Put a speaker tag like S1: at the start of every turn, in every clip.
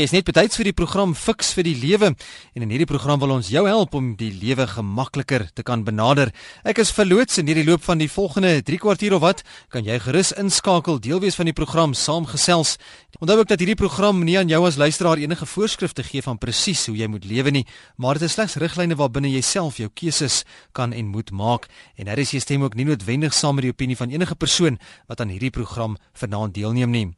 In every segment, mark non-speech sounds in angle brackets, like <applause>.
S1: Is net betyds vir die program Fix vir die Lewe en in hierdie program wil ons jou help om die lewe gemakliker te kan benader. Ek is verloots in hierdie loop van die volgende 3 kwartier of wat, kan jy gerus inskakel, deel wees van die program saamgesels. Onthou ook dat hierdie program nie aan jou as luisteraar enige voorskrifte gee van presies hoe jy moet lewe nie, maar dit is slegs riglyne waarbinne jy self jou keuses kan en moet maak. En hier is jy stem ook nie noodwendig saam met die opinie van enige persoon wat aan hierdie program vanaand deelneem nie.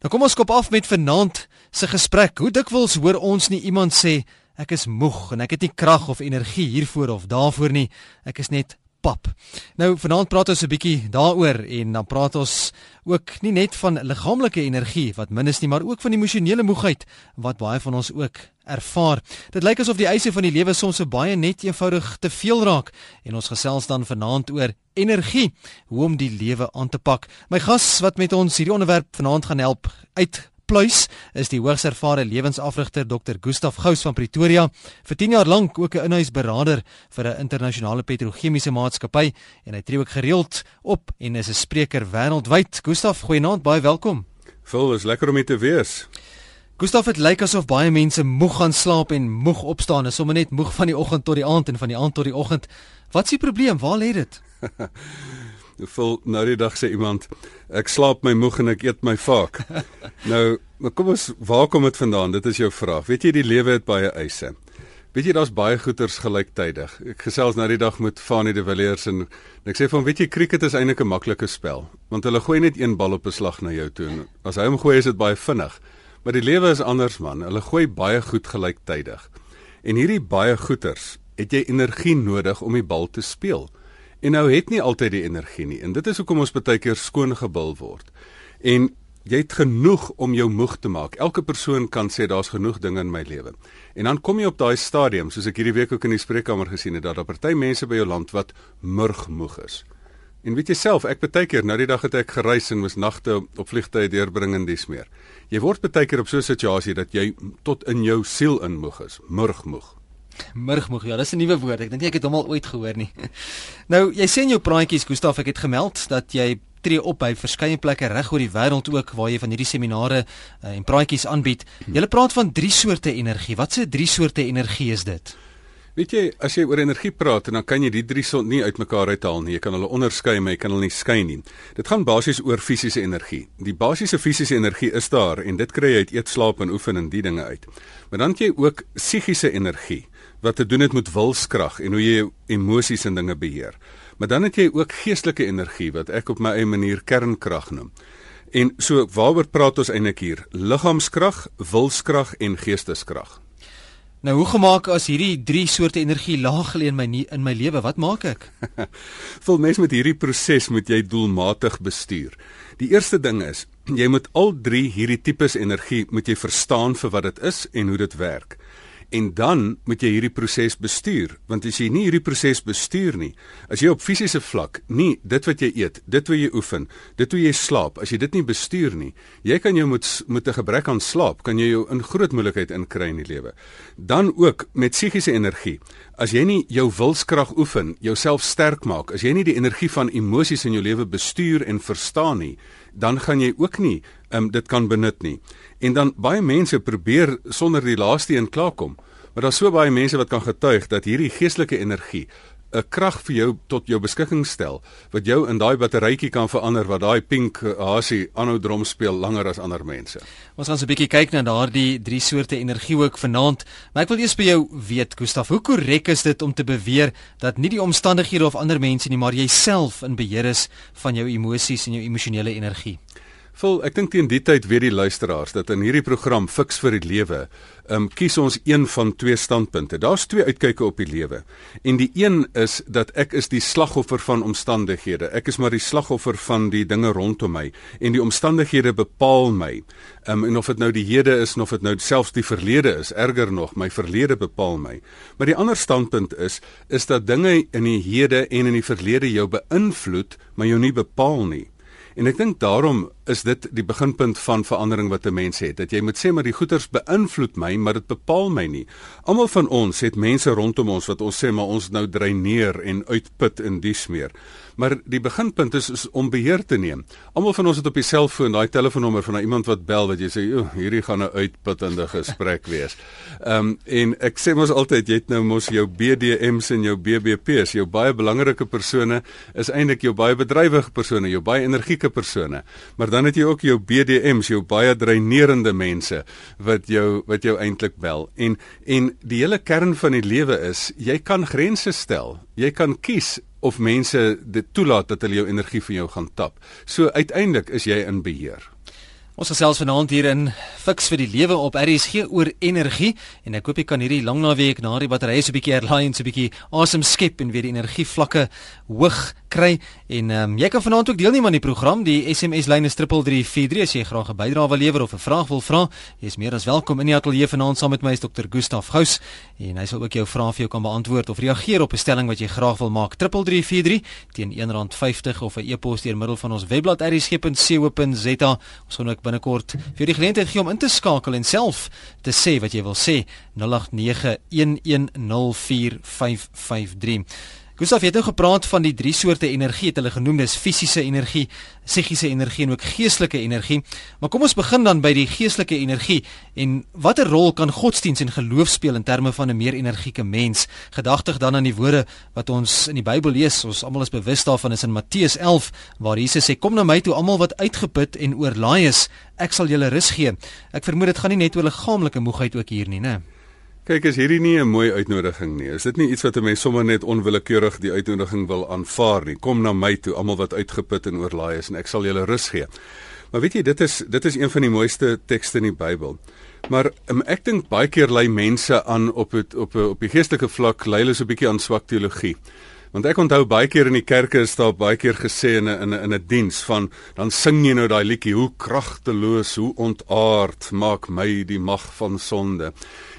S1: Nou kom ons kop af met vanaand se gesprek. Hoe dikwels hoor ons nie iemand sê ek is moeg en ek het nie krag of energie hiervoor of daarvoor nie. Ek is net pap. Nou vanaand praat ons 'n bietjie daaroor en dan praat ons ook nie net van liggaamlike energie wat min is nie, maar ook van emosionele moegheid wat baie van ons ook ervaar. Dit lyk asof die eise van die lewe soms so baie net eenvoudig te veel raak en ons gesels dan vanaand oor energie, hoe om die lewe aan te pak. My gas wat met ons hierdie onderwerp vanaand gaan help uit Pluis is die hoogs ervare lewensafrigter Dr. Gustaf Gous van Pretoria, vir 10 jaar lank ook 'n inhuisberader vir 'n internasionale petrochemiese maatskappy en hy tree ook gereeld op en is 'n spreker wêreldwyd. Gustaf, goeienaand, baie welkom.
S2: Vol is lekker om hier te wees.
S1: Gustaf, dit lyk asof baie mense moeg gaan slaap en moeg opstaan, is sommer net moeg van die oggend tot die aand en van die aand tot die oggend. Wat is die probleem? Waar lê dit? <laughs>
S2: Vol nou die dag sê iemand ek slaap my moeg en ek eet my vaak. <laughs> nou, maar kom ons waar kom dit vandaan? Dit is jou vraag. Weet jy die lewe het baie eise. Weet jy daar's baie goeters gelyktydig. Ek gesels nou die dag met Fanie de Villiers en, en ek sê van weet jy cricket is eintlik 'n maklike spel want hulle gooi net een bal op 'n slag na jou toe en as hy hom gooi is dit baie vinnig. Maar die lewe is anders man. Hulle gooi baie goed gelyktydig. En hierdie baie goeters het jy energie nodig om die bal te speel. En nou het nie altyd die energie nie en dit is hoekom ons baie keer skoon gebil word. En jy het genoeg om jou moeg te maak. Elke persoon kan sê daar's genoeg dinge in my lewe. En dan kom jy op daai stadium, soos ek hierdie week ook in die spreekkamer gesien het, dat daar party mense by jou land wat murgmoeg is. En weet jy self, ek baie keer nou die dag het ek gereis en moes nagte op vliegtye deurbring en dis meer. Jy word baie keer op so 'n situasie dat jy tot in jou siel inmoeg is, murgmoeg.
S1: Murgmoeg, ja, dis 'n nuwe woord. Ek dink ek het hom al ooit gehoor nie. <laughs> Nou, jy sê in jou praatjies, Gustaf, ek het gemeld dat jy tree op by verskeie plekke reg oor die wêreld ook waar jy van hierdie seminare uh, en praatjies aanbied. Jy praat van drie soorte energie. Wat se drie soorte energie is dit?
S2: Weet jy, as jy oor energie praat, dan kan jy die drie son nie uitmekaar uithaal nie. Jy kan hulle onderskei, maar jy kan hulle nie skei nie. Dit gaan basies oor fisiese energie. Die basiese fisiese energie is daar en dit kry jy uit eet, slaap en oefen en die dinge uit. Maar dan het jy ook psigiese energie wat te doen het met wilskrag en hoe jy emosies en dinge beheer. Maar dan het jy ook geestelike energie wat ek op my eie manier kernkrag noem. En so waaroor praat ons eintlik hier? Liggaamskrag, wilskrag en geesteskrag.
S1: Nou hoe gemaak as hierdie drie soorte energie laag lê in my nie, in my lewe, wat maak ek? <laughs>
S2: Vol mens met hierdie proses moet jy doelmatig bestuur. Die eerste ding is, jy moet al drie hierdie tipes energie moet jy verstaan vir wat dit is en hoe dit werk en dan moet jy hierdie proses bestuur want as jy nie hierdie proses bestuur nie as jy op fisiese vlak nie dit wat jy eet dit wat jy oefen dit hoe jy slaap as jy dit nie bestuur nie jy kan jou met met 'n gebrek aan slaap kan jy jou in groot moeilikheid inkry in die lewe. Dan ook met psigiese energie. As jy nie jou wilskrag oefen jouself sterk maak as jy nie die energie van emosies in jou lewe bestuur en verstaan nie dan gaan jy ook nie um, dit kan benut nie. En dan baie mense probeer sonder die laaste een klaarkom. Maar daar's so baie mense wat kan getuig dat hierdie geestelike energie 'n krag vir jou tot jou beskikking stel wat jou in daai batterytjie kan verander wat daai pink hasie aanhou drum speel langer as ander mense.
S1: Ons gaan so 'n bietjie kyk na daardie drie soorte energie ook vanaand. Maar ek wil eers by jou weet Gustaf, hoe korrek is dit om te beweer dat nie die omstandighede of ander mense nie, maar jouself in beheer is van jou emosies en jou emosionele energie?
S2: Vol, ek dink teen die tyd weet die luisteraars dat in hierdie program Fix vir die Lewe, ehm um, kies ons een van twee standpunte. Daar's twee uitkyke op die lewe. En die een is dat ek is die slagoffer van omstandighede. Ek is maar die slagoffer van die dinge rondom my en die omstandighede bepaal my. Ehm um, en of dit nou die hede is of dit nou selfs die verlede is, erger nog, my verlede bepaal my. Maar die ander standpunt is is dat dinge in die hede en in die verlede jou beïnvloed, maar jou nie bepaal nie. En ek dink daarom is dit die beginpunt van verandering wat 'n mens het. Dat jy moet sê maar die goeters beïnvloed my, maar dit bepaal my nie. Almal van ons het mense rondom ons wat ons sê maar ons nou dreineer en uitput in dies meer. Maar die beginpunt is, is om beheer te neem. Almal van ons het op die selfoon daai telefoonnommer van iemand wat bel wat jy sê, "O, hierdie gaan 'n uitputtende gesprek wees." Ehm um, en ek sê mos altyd jy het nou mos jou BDM's en jou BBP's, jou baie belangrike persone is eintlik jou baie bedrywige persone, jou baie energieke persone. Maar dan het jy ook jou BDM's, jou baie dreinerende mense wat jou wat jou eintlik bel. En en die hele kern van die lewe is jy kan grense stel. Jy kan kies of mense dit toelaat dat hulle jou energie van jou gaan tap. So uiteindelik is jy in beheer.
S1: Ons gesels vanaand hier in Fix vir die lewe op RSG oor energie en ek hoop jy kan hierdie lang naweek na die batterye so 'n bietjie herlaai en so 'n bietjie asem skep en weer die energie vlakke hoog kry en um, jy kan vanaand ook deelneem aan die program. Die SMS lyn is 3343 as jy graag 'n bydrae wil lewer of 'n vraag wil vra jy is meer as welkom in die ateljee vanaand saam met my is Dr Gustaf Gous en hy sal ook jou vrae vir jou kan beantwoord of reageer op 'n stelling wat jy graag wil maak. 3343 teen R1.50 of 'n e-pos deur middel van ons webblad rsg.co.za ons sal ook binnekort vir die geleentheid gee om in te skakel en self te sê wat jy wil sê. 0891104553. Gustav het nou gepraat van die drie soorte energie het hulle genoem dis fisiese energie, psigiese energie en ook geestelike energie. Maar kom ons begin dan by die geestelike energie en watter rol kan godsdiens en geloof speel in terme van 'n meer energieke mens? Gedagtig dan aan die woorde wat ons in die Bybel lees. Ons almal is bewus daarvan is in Matteus 11 waar Jesus sê kom na my toe almal wat uitgeput en oorlaai is, ek sal julle rus gee. Ek vermoed dit gaan nie net oor liggaamlike moegheid ook hier nie, né? Nee.
S2: Kyk, is hierdie nie 'n mooi uitnodiging nie. Is dit nie iets wat 'n mens sommer net onwillekeurig die uitnodiging wil aanvaar nie? Kom na my toe, almal wat uitgeput en oorlaai is en ek sal julle rus gee. Maar weet jy, dit is dit is een van die mooiste tekste in die Bybel. Maar um, ek dink baie keer lei mense aan op het, op op die geestelike vlak lei hulle so 'n bietjie aan swak teologie. Want ek onthou baie keer in die kerke is daar baie keer gesê in 'n in 'n 'n diens van dan sing jy nou daai liedjie hoe kragteloos, hoe ontaard maak my die mag van sonde.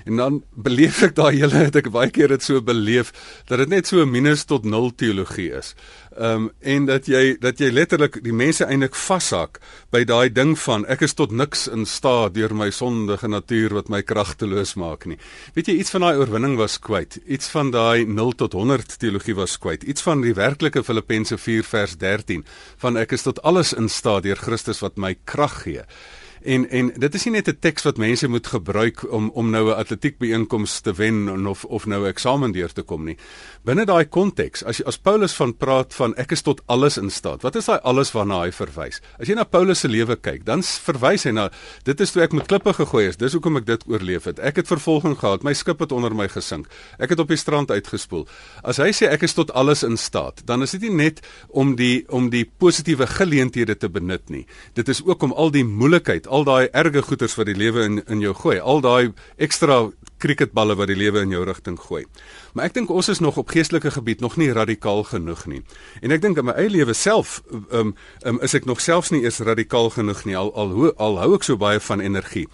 S2: En dan beleef ek daai hele het ek baie keer dit so beleef dat dit net so 'n minus tot 0 teologie is. Ehm um, en dat jy dat jy letterlik die mense eintlik vashak by daai ding van ek is tot niks in staat deur my sondige natuur wat my kragteloos maak nie. Weet jy iets van daai oorwinning was kwyt. Iets van daai 0 tot 100 teologie was kwyt. Iets van die werklike Filippense 4 vers 13 van ek is tot alles in staat deur Christus wat my krag gee. En en dit is nie net 'n teks wat mense moet gebruik om om nou 'n atletiekbyeenkoms te wen of of nou 'n eksamen deur te kom nie. Binne daai konteks, as as Paulus van praat van ek is tot alles in staat. Wat is daai alles waarna hy verwys? As jy na Paulus se lewe kyk, dan verwys hy na dit is toe ek met klippe gegooi is. Dis hoekom ek dit oorleef het. Ek het vervolging gehad. My skip het onder my gesink. Ek het op die strand uitgespoel. As hy sê ek is tot alles in staat, dan is dit nie net om die om die positiewe geleenthede te benut nie. Dit is ook om al die moeilikheid al daai erge goeters wat die lewe in in jou gooi, al daai ekstra cricketballe wat die lewe in jou rigting gooi. Maar ek dink ons is nog op geestelike gebied nog nie radikaal genoeg nie. En ek dink in my eie lewe self um, um is ek nog selfs nie eens radikaal genoeg nie al al hoe al hou ek so baie van energie.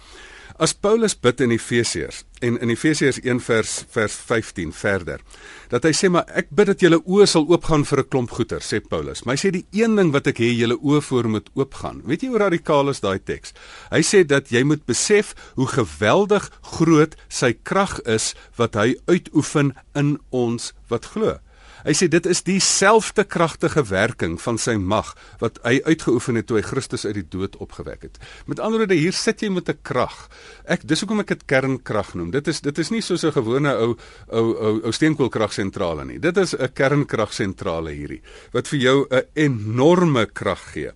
S2: As Paulus bid in Efesiërs en in Efesiërs 1 vers vers 15 verder dat hy sê maar ek bid dat julle oë sal oopgaan vir 'n klomp goeder sê Paulus. Maar hy sê die een ding wat ek hê julle oë voor moet oopgaan. Weet jy hoe radikaal is daai teks? Hy sê dat jy moet besef hoe geweldig groot sy krag is wat hy uitoefen in ons wat glo. Hy sê dit is dieselfde kragtige werking van sy mag wat hy uitgeoefen het toe hy Christus uit die dood opgewek het. Met ander woorde, hier sit jy met 'n krag. Ek dis hoekom ek dit kernkrag noem. Dit is dit is nie soos 'n gewone ou ou ou, ou steenkoolkragsentrale nie. Dit is 'n kernkragsentrale hierdie wat vir jou 'n enorme krag gee.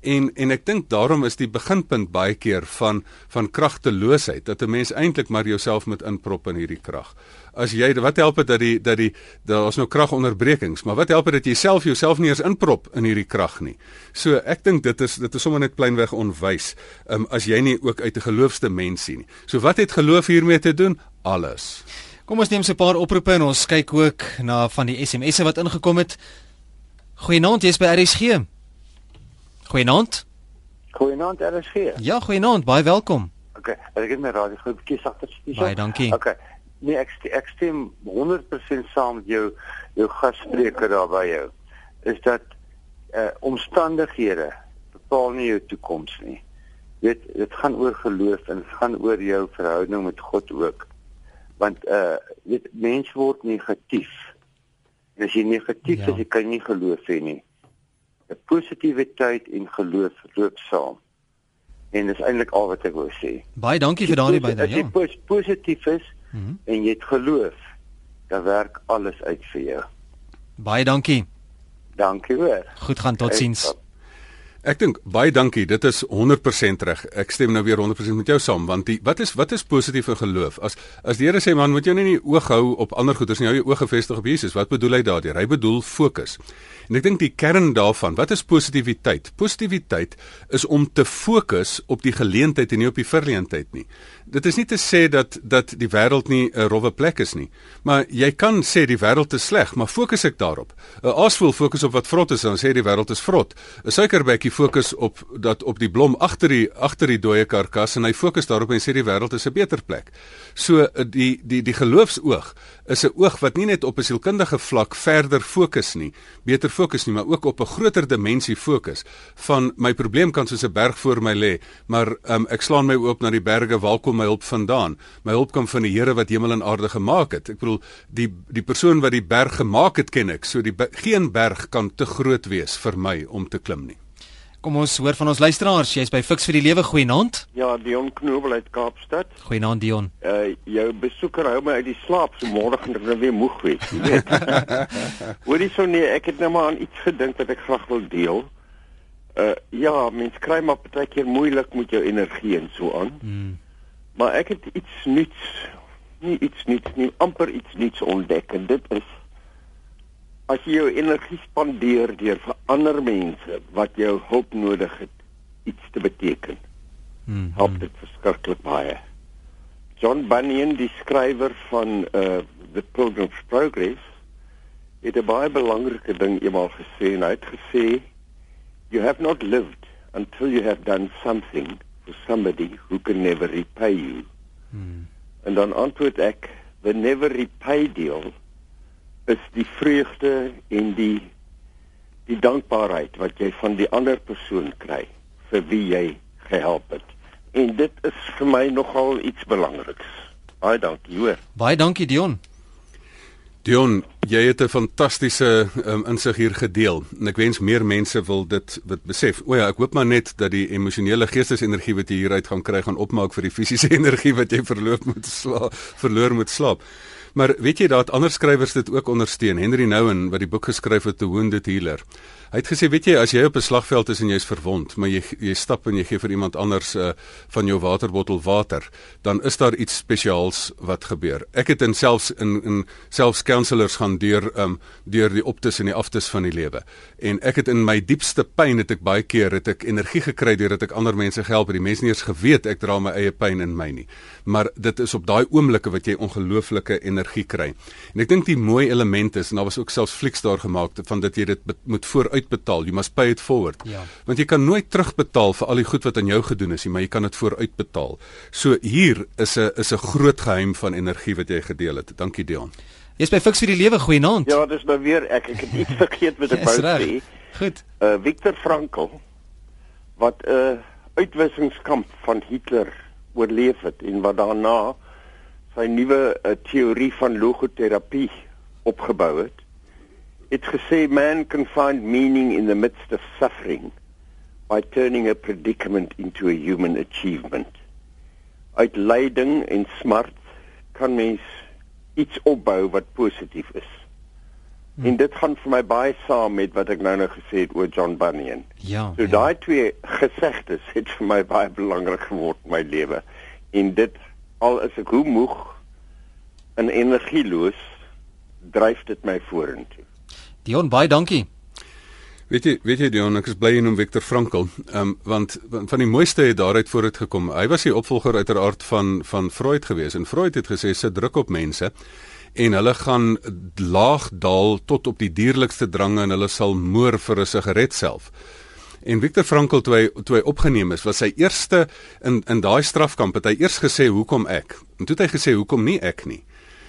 S2: En en ek dink daarom is die beginpunt baie keer van van kragteloosheid dat 'n mens eintlik maar jouself moet inprop in hierdie krag as jy wat help dit dat die dat die daar's nou kragonderbrekings, maar wat help dit dat jy self jouself nie eens inprop in hierdie krag nie. So ek dink dit is dit is sommer net pleinweg onwys, um, as jy nie ook uit 'n geloofste mens sien nie. So wat het geloof hiermee te doen? Alles.
S1: Kom ons neem so 'n paar oproepe en ons kyk ook na van die SMS'e wat ingekom het. Goeienaand, jy's by RSG. Goeienaand.
S3: Goeienaand RSG.
S1: Ja, goeienaand, baie welkom.
S3: Okay, ek het my radio groepie sagter
S1: stuur. Baie dankie.
S3: Okay. Nee, ek ek stem 100% saam met jou jou gasspreker daar by jou. Is dat uh omstandighede bepaal nie jou toekoms nie. Weet, dit gaan oor geloof en dit gaan oor jou verhouding met God ook. Want uh weet mens word negatief. En as jy negatief
S1: Ja.
S3: is, jy kan nie geloof hê nie. 'n Positiwiteit en geloof loop saam. En dis eintlik al wat ek wou sê.
S1: Baie dankie vir daardie
S3: As
S1: bydrae.
S3: jy
S1: Ja.
S3: pos positief is
S1: Mhm.
S3: en jy het geloof, dan werk alles uit vir jou.
S1: Baie dankie.
S3: Dankie hoor.
S1: Goed gaan totsiens.
S2: Ek dink baie dankie. Dit is 100% reg. Ek stem nou weer 100% met jou saam want die wat is wat is positief in geloof? As as die Here sê man, moet jy nie in die oog hou op ander goeders nie, hou jou oë gefestig op Jesus. Wat bedoel hy daardeur? Hy bedoel fokus. En ek dink die kern daarvan, wat is positiwiteit? Positiwiteit is om te fokus op die geleentheid en nie op die verleentheid nie. Dit is nie te sê dat dat die wêreld nie 'n rowwe plek is nie, maar jy kan sê die wêreld is sleg, maar fokus ek daarop. 'n Aasvoël fokus op wat vrot is en dan sê die wêreld is vrot. 'n Suikerbekkie fokus op dat op die blom agter die agter die dooie karkas en hy fokus daarop en sê die wêreld is 'n beter plek. So eh, die die die geloofsoog is 'n oog wat nie net op 'n sielkundige vlak verder fokus nie, beter fokus nie, maar ook op 'n groter dimensie fokus van my probleem kan soos 'n berg voor my lê, maar um, ek slaan my oop na die berge, waar kom my hulp vandaan? My hulp kom van die Here wat hemel en aarde gemaak het. Ek bedoel die die persoon wat die berg gemaak het ken ek. So die geen berg kan te groot wees vir my om te klim nie.
S1: Kom ons hoor van ons luisteraars. Jy's by Fix vir die Lewe. Goeienaand.
S4: Ja, Dion Knobel uit Kaapstad.
S1: Goeienaand Dion.
S4: Uh jou besoeker hou my uit die slaap so môre gaan ek nou weer moeg wees, jy weet. <laughs> Hoorie so nee, ek het nou maar aan iets gedink wat ek graag wil deel. Uh ja, mens kry maar baie keer moeilik met jou energie en so aan.
S1: Mm.
S4: Maar ek het iets nuuts, nie iets nuuts nie, amper iets nuuts ontdek en dit is as jy jou energie spandeer deur vir ander mense wat jou hulp nodig het iets te beteken
S1: Mm.
S4: help dit verskriklik baie. John Bunyan, die skrywer van uh The Pilgrim's Progress, het 'n baie belangrike ding eendag gesê en hy het gesê you have not lived until you have done something for somebody who can never repay you.
S1: Mm.
S4: En dan antwoord ek, the never repay deal is die vreugde en die die dankbaarheid wat jy van die ander persoon kry vir wie jy gehelp het. En dit is vir my nogal iets belangriks. Baie dankie, hoor.
S1: Baie dankie Dion.
S2: Dion, jy het 'n fantastiese um, insig hier gedeel en ek wens meer mense wil dit wat besef. O ja, ek hoop maar net dat die emosionele geestesenergie wat jy hieruit gaan kry gaan opmaak vir die fisiese <laughs> energie wat jy verloor moet slaap, verloor moet slaap. Maar weet jy dat ander skrywers dit ook ondersteun. Henry Nouwen wat die boek geskryf het The Wounded Healer. Hy het gesê, weet jy, as jy op 'n slagveld is en jy's verwond, maar jy jy stap en jy gee vir iemand anders uh, van jou waterbottel water, dan is daar iets spesiaals wat gebeur. Ek het in selfs in in selfs counselors gaan deur um deur die optes en die aftes van die lewe. En ek het in my diepste pyn het ek baie keer het ek energie gekry deurdat ek ander mense gehelp het. Die mense nie eens geweet ek dra my eie pyn in my nie. Maar dit is op daai oomblikke wat jy ongelooflike energie kry. En ek dink die mooi element is en daar was ook selfs flieks daar gemaak van dat jy dit moet vooruitbetaal. You must pay it forward.
S1: Ja.
S2: Want jy kan nooit terugbetaal vir al die goed wat aan jou gedoen is nie, maar jy kan dit vooruitbetaal. So hier is 'n is 'n groot geheim van energie wat jy gedeel het. Dankie Dion.
S1: Jy's by Fix vir die Lewe. Goeienaand.
S4: Ja, dis nou weer ek. Ek het iets <laughs> vergeet wat ek wou sê.
S1: Goed.
S4: Uh Viktor Frankl wat 'n uh, uitwissingskamp van Hitler oorleef het en wat daarna sy nuwe uh, teorie van logoterapie opgebou het. Het gesê man can find meaning in the midst of suffering by turning a predicament into a human achievement. Uit lyding en smart kan mens iets opbou wat positief is. Hmm. En dit gaan vir my baie saam met wat ek nou nou gesê het oor John Bunyan.
S1: Ja.
S4: So
S1: ja.
S4: daai twee gesegdes <laughs> het vir my baie belangrik geword in my lewe. En dit al is ek hoe moeg en energieloos, dryf dit my vorentoe.
S1: Dion, baie dankie.
S2: Weet jy, weet jy Dion, ek is bly jy noem Viktor Frankl, um, want want van die mooiste het daaruit vooruit gekom. Hy was die opvolger uiteraard van van Freud gewees en Freud het gesê sit druk op mense en hulle gaan laag daal tot op die dierlikste drange en hulle sal moer vir 'n sigaret self. En Viktor Frankl toe hy toe hy opgeneem is, was sy eerste in in daai strafkamp het hy eers gesê hoekom ek. En toe het hy gesê hoekom nie ek nie.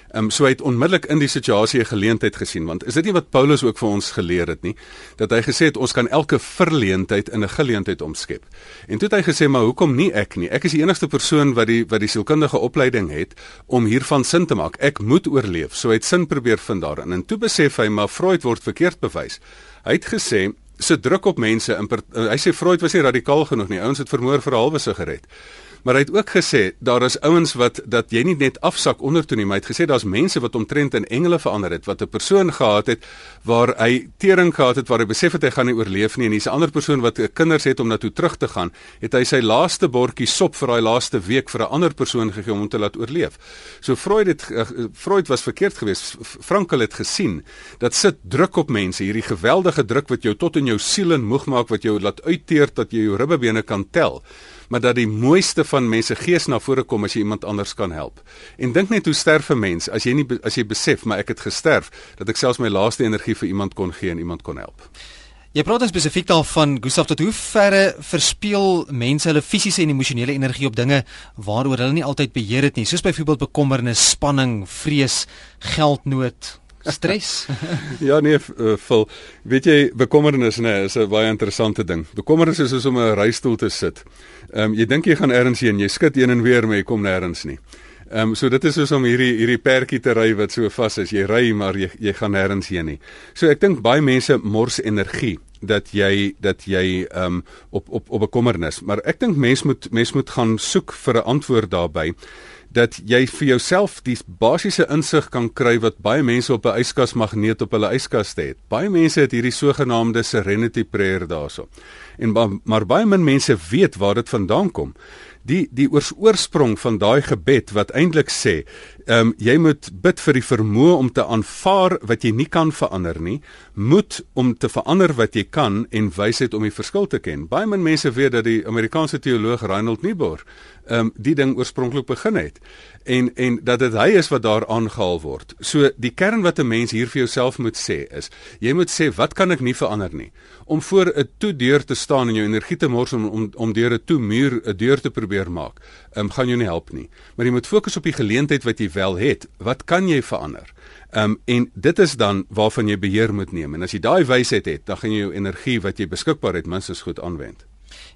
S2: Ehm um, so hy het onmiddellik in die situasie 'n geleentheid gesien want is dit nie wat Paulus ook vir ons geleer het nie dat hy gesê het ons kan elke verleentheid in 'n geleentheid omskep. En toe het hy gesê maar hoekom nie ek nie? Ek is die enigste persoon wat die wat die sielkundige opleiding het om hiervan sin te maak. Ek moet oorleef. So hy het sin probeer vind daarin. En toe besef hy maar Freud word verkeerd bewys. Hy het gesê se druk op mense in hy sê Freud was nie radikaal genoeg nie. Ouens het vermoor vir 'n halwe sigaret. Maar hy het ook gesê daar is ouens wat dat jy nie net afsak onder toe nie, maar hy het gesê daar's mense wat omtrent in engele verander het, wat 'n persoon gehad het waar hy tering gehad het waar hy besef het hy gaan nie oorleef nie en hier's 'n ander persoon wat kinders het om na toe terug te gaan, het hy sy laaste bordjie sop vir daai laaste week vir 'n ander persoon gegee om hom te laat oorleef. So Freud het uh, Freud was verkeerd geweest. Frankl het gesien dat sit druk op mense, hierdie geweldige druk wat jou tot in jou siel en moeg maak wat jou laat uitteer dat jy jou ribbebene kan tel maar dat die mooiste van mense gees na vore kom as jy iemand anders kan help. En dink net hoe sterf 'n mens as jy nie as jy besef maar ek het gesterf dat ek selfs my laaste energie vir iemand kon gee en iemand kon help.
S1: Jy praat dan spesifiek daarvan Gustaf tot hoe verre verspeel mense hulle fisiese en emosionele energie op dinge waaroor hulle nie altyd beheer het nie, soos byvoorbeeld bekommernis, spanning, vrees, geldnood, stres. <laughs>
S2: ja nee, vol. Uh, weet jy, bekommernis nê, nee, is 'n baie interessante ding. Bekommernis is soos om 'n reistool te sit. Ehm um, jy dink jy gaan ergens heen, jy skud een en weer, maar jy kom nêrens nie. Ehm um, so dit is soos om hierdie hierdie perdjie te ry wat so vas is. Jy ry maar jy jy gaan nêrens heen nie. So ek dink baie mense mors energie dat jy dat jy ehm um, op op op bekommernis, maar ek dink mens moet mens moet gaan soek vir 'n antwoord daarbey dat jy vir jouself die basiese insig kan kry wat baie mense op 'n yskas magneet op hulle yskaste het. Baie mense het hierdie sogenaamde serenity prayer daarso. En maar baie min mense weet waar dit vandaan kom. Die die oorsprong van daai gebed wat eintlik sê, ehm um, jy moet bid vir die vermoë om te aanvaar wat jy nie kan verander nie, moed om te verander wat jy kan en wysheid om die verskil te ken. Baie min mense weet dat die Amerikaanse teoloog Reinhold Niebuhr ehm um, die ding oorspronklik begin het en en dat dit hy is wat daar aangehaal word. So die kern wat 'n mens hier vir jouself moet sê is, jy moet sê wat kan ek nie verander nie? Om voor 'n toe deur te staan en jou energie te mors om om om deur 'n toe muur 'n deur te probeer maak, ehm um, gaan jou nie help nie. Maar jy moet fokus op die geleentheid wat jy wel het. Wat kan jy verander? Ehm um, en dit is dan waarvan jy beheer moet neem. En as jy daai wysheid het, dan gaan jy jou energie wat jy beskikbaar het minstens goed aanwend.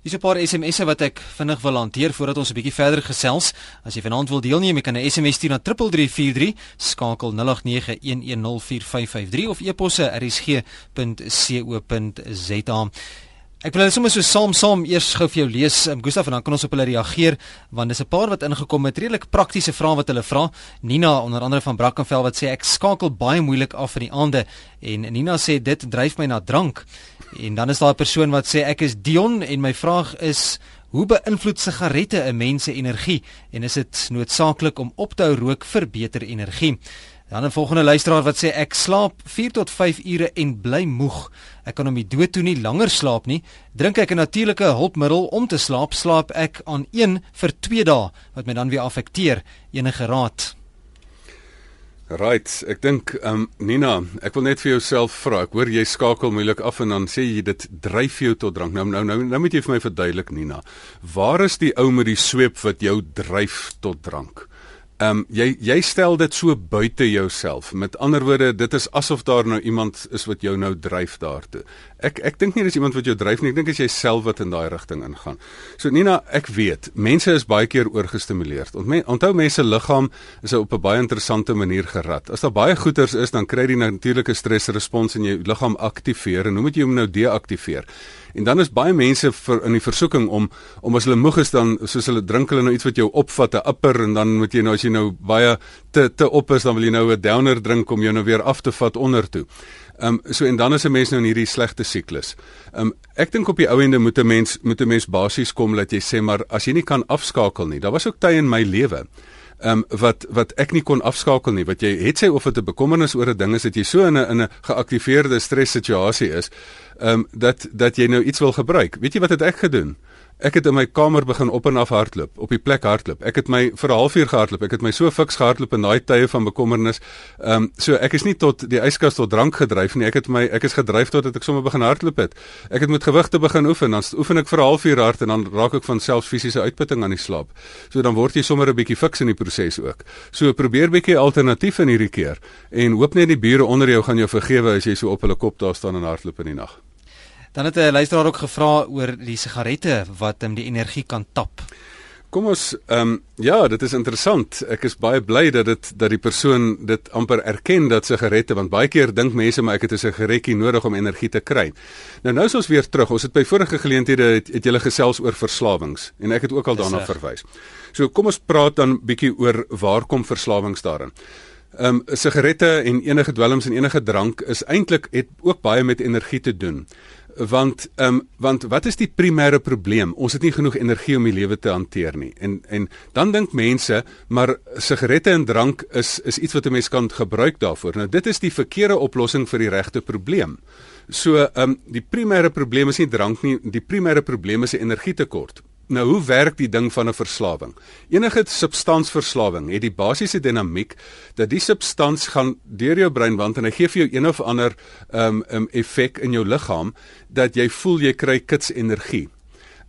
S1: Hier's 'n paar SMS'e wat ek vinnig wil hanteer voordat ons 'n bietjie verder gesels. As jy vanaand wil deelneem, jy kan 'n SMS stuur na 3343, skakel 0891104553 of e-posse rsg.co.za. Ek wil hulle sommer so saam saam eers gou vir jou lees, um, Gustaf, en dan kan ons op hulle reageer want dis 'n paar wat ingekom met redelik praktiese vrae wat hulle vra. Nina onder andere van Brackenfell wat sê ek skakel baie moeilik af in die aande en Nina sê dit dryf my na drank. En dan is daar 'n persoon wat sê ek is Dion en my vraag is hoe beïnvloed sigarette 'n mens se energie en is dit noodsaaklik om op te hou rook vir beter energie? Dan 'n volgende luisteraar wat sê ek slaap 4 tot 5 ure en bly moeg. Ek kan om die dood toe nie langer slaap nie. Drink ek 'n natuurlike hulpmiddel om te slaap, slaap ek aan 1 vir 2 dae wat my dan weer affekteer. Enige raad?
S2: Right, ek dink ehm um, Nina, ek wil net vir jouself vra. Ek hoor jy skakel moeilik af en dan sê jy dit dryf jou tot drank. Nou nou nou nou moet jy vir my verduidelik Nina. Waar is die ou met die sweep wat jou dryf tot drank? Ehm um, jy jy stel dit so buite jouself. Met ander woorde, dit is asof daar nou iemand is wat jou nou dryf daartoe. Ek ek dink nie dis iemand wat jou dryf nie. Ek dink as jy self wat in daai rigting ingaan. So Nina, ek weet, mense is baie keer oorgestimuleer. Onthou mense liggaam is op 'n baie interessante manier gerad. As daar baie goeters is, dan kry jy natuurlike stresrespons in jou liggaam aktiveer en hoe moet jy hom nou deaktiveer? En dan is baie mense vir in die versoeking om om as hulle moeg is dan soos hulle drink hulle nou iets wat jou opvat, 'n upper en dan moet jy nou as jy nou baie te te op is dan wil jy nou 'n downer drink om jou nou weer af te vat onder toe. Ehm um, so en dan is 'n mens nou in hierdie slegte siklus. Ehm um, ek dink op die ou ende moet 'n mens moet 'n mens basies kom dat jy sê maar as jy nie kan afskakel nie. Daar was ook tye in my lewe ehm um, wat wat ek nie kon afskakel nie wat jy het sê of dit 'n bekommernis oor 'n ding is dat jy so in 'n in 'n geaktiveerde stres situasie is ehm um, dat dat jy nou iets wil gebruik weet jy wat het ek gedoen Ek het in my kamer begin op en af hardloop, op die plek hardloop. Ek het my vir 'n halfuur gehardloop. Ek het my so fiks gehardloop in daai tye van bekommernis. Ehm um, so ek is nie tot die yskas tot drank gedryf nie. Ek het my ek is gedryf tot dat ek sommer begin hardloop het. Ek het met gewigte begin oefen. Dan oefen ek vir 'n halfuur hard en dan raak ek van selfs fisiese uitputting aan die slaap. So dan word jy sommer 'n bietjie fiks in die proses ook. So probeer bietjie alternatief in hierdie keer en hoop net die bure onder jou gaan jou vergewe as jy so op hulle kop daar staan en hardloop in die nag.
S1: Dan het 'n luisteraar ook gevra oor die sigarette wat hom die energie kan tap.
S2: Kom ons ehm um, ja, dit is interessant. Ek is baie bly dat dit dat die persoon dit amper erken dat sigarette want baie keer dink mense maar ek het 'n sigaretjie nodig om energie te kry. Nou nou is ons weer terug. Ons het by vorige geleenthede het, het julle gesels oor verslawings en ek het ook al daarna verwys. So kom ons praat dan bietjie oor waar kom verslawings daarin. Ehm um, sigarette en enige dwelms en enige drank is eintlik het ook baie met energie te doen want ehm um, want wat is die primêre probleem? Ons het nie genoeg energie om die lewe te hanteer nie. En en dan dink mense, maar sigarette en drank is is iets wat 'n mens kan gebruik daarvoor. Nou dit is die verkeerde oplossing vir die regte probleem. So ehm um, die primêre probleem is nie drank nie, die primêre probleem is 'n energietekort. Nou hoe werk die ding van 'n verslawing? Enige substansverslawing het die basiese dinamiek dat die substans gaan deur jou brein want en hy gee vir jou een of ander um, um effek in jou liggaam dat jy voel jy kry kits energie.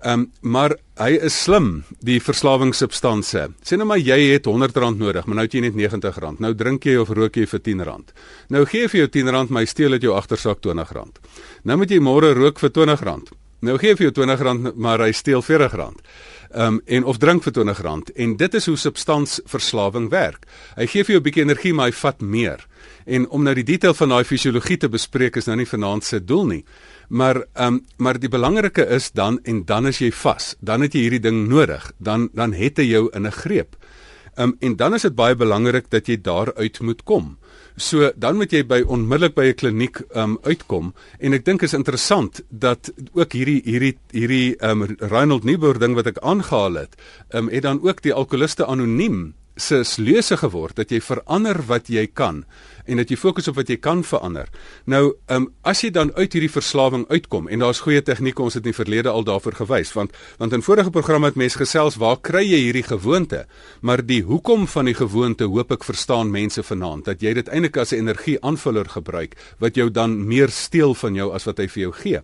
S2: Um maar hy is slim die verslawingssubstansie. Sê nou maar jy het R100 nodig, maar nou het jy net R90. Nou drink jy of rook jy vir R10. Nou gee vir jou R10, maar hy steel uit jou agtersak R20. Nou moet jy môre rook vir R20. Nou gee vir jou R20 maar hy steel R40. Ehm um, en of drink vir R20 en dit is hoe substansverslawing werk. Hy gee vir jou 'n bietjie energie maar hy vat meer. En om nou die detail van daai fisiologie te bespreek is nou nie vanaand se doel nie. Maar ehm um, maar die belangrike is dan en dan is jy vas. Dan het jy hierdie ding nodig. Dan dan het hy jou in 'n greep. Ehm um, en dan is dit baie belangrik dat jy daaruit moet kom. So dan moet jy by onmiddellik by 'n kliniek um uitkom. En ek dink is interessant dat ook hierdie hierdie hierdie um Reinhold Niebuhr ding wat ek aangehaal het, um het dan ook die alkoholiste anoniem se lese geword dat jy verander wat jy kan en dat jy fokus op wat jy kan verander. Nou, ehm um, as jy dan uit hierdie verslawing uitkom en daar's goeie tegnieke ons het in die verlede al daarvoor gewys want want in vorige programme het mense gesels waar kry jy hierdie gewoonte? Maar die hoekom van die gewoonte hoop ek verstaan mense vanaand dat jy dit eintlik as 'n energieaanvuller gebruik wat jou dan meer steel van jou as wat hy vir jou gee.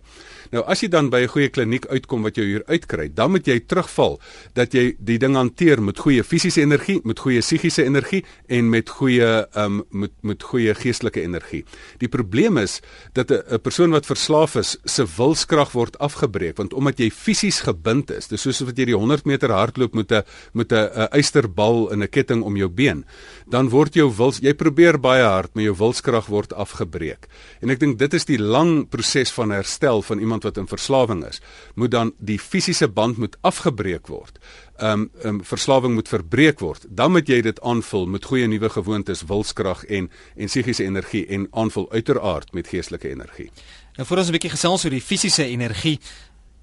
S2: Nou as jy dan by 'n goeie kliniek uitkom wat jou hier uitkry, dan moet jy terugval dat jy die ding hanteer met goeie fisiese energie, met goeie psigiese energie en met goeie ehm um, met met goeie geestelike energie. Die probleem is dat 'n persoon wat verslaaf is, se wilskrag word afgebreek want omdat jy fisies gebind is, dis soos wat jy die 100 meter hardloop met 'n met 'n eysterbal in 'n ketting om jou been, dan word jou wils jy probeer baie hard, maar jou wilskrag word afgebreek. En ek dink dit is die lang proses van herstel van iemand wat in verslawing is. Moet dan die fisiese band moet afgebreek word um, um verslawing moet verbreek word, dan moet jy dit aanvul met goeie nuwe gewoontes, wilskrag en en psigiese energie en aanvul uiteraard met geestelike energie.
S1: Nou voor ons 'n bietjie gesels oor die fisiese energie.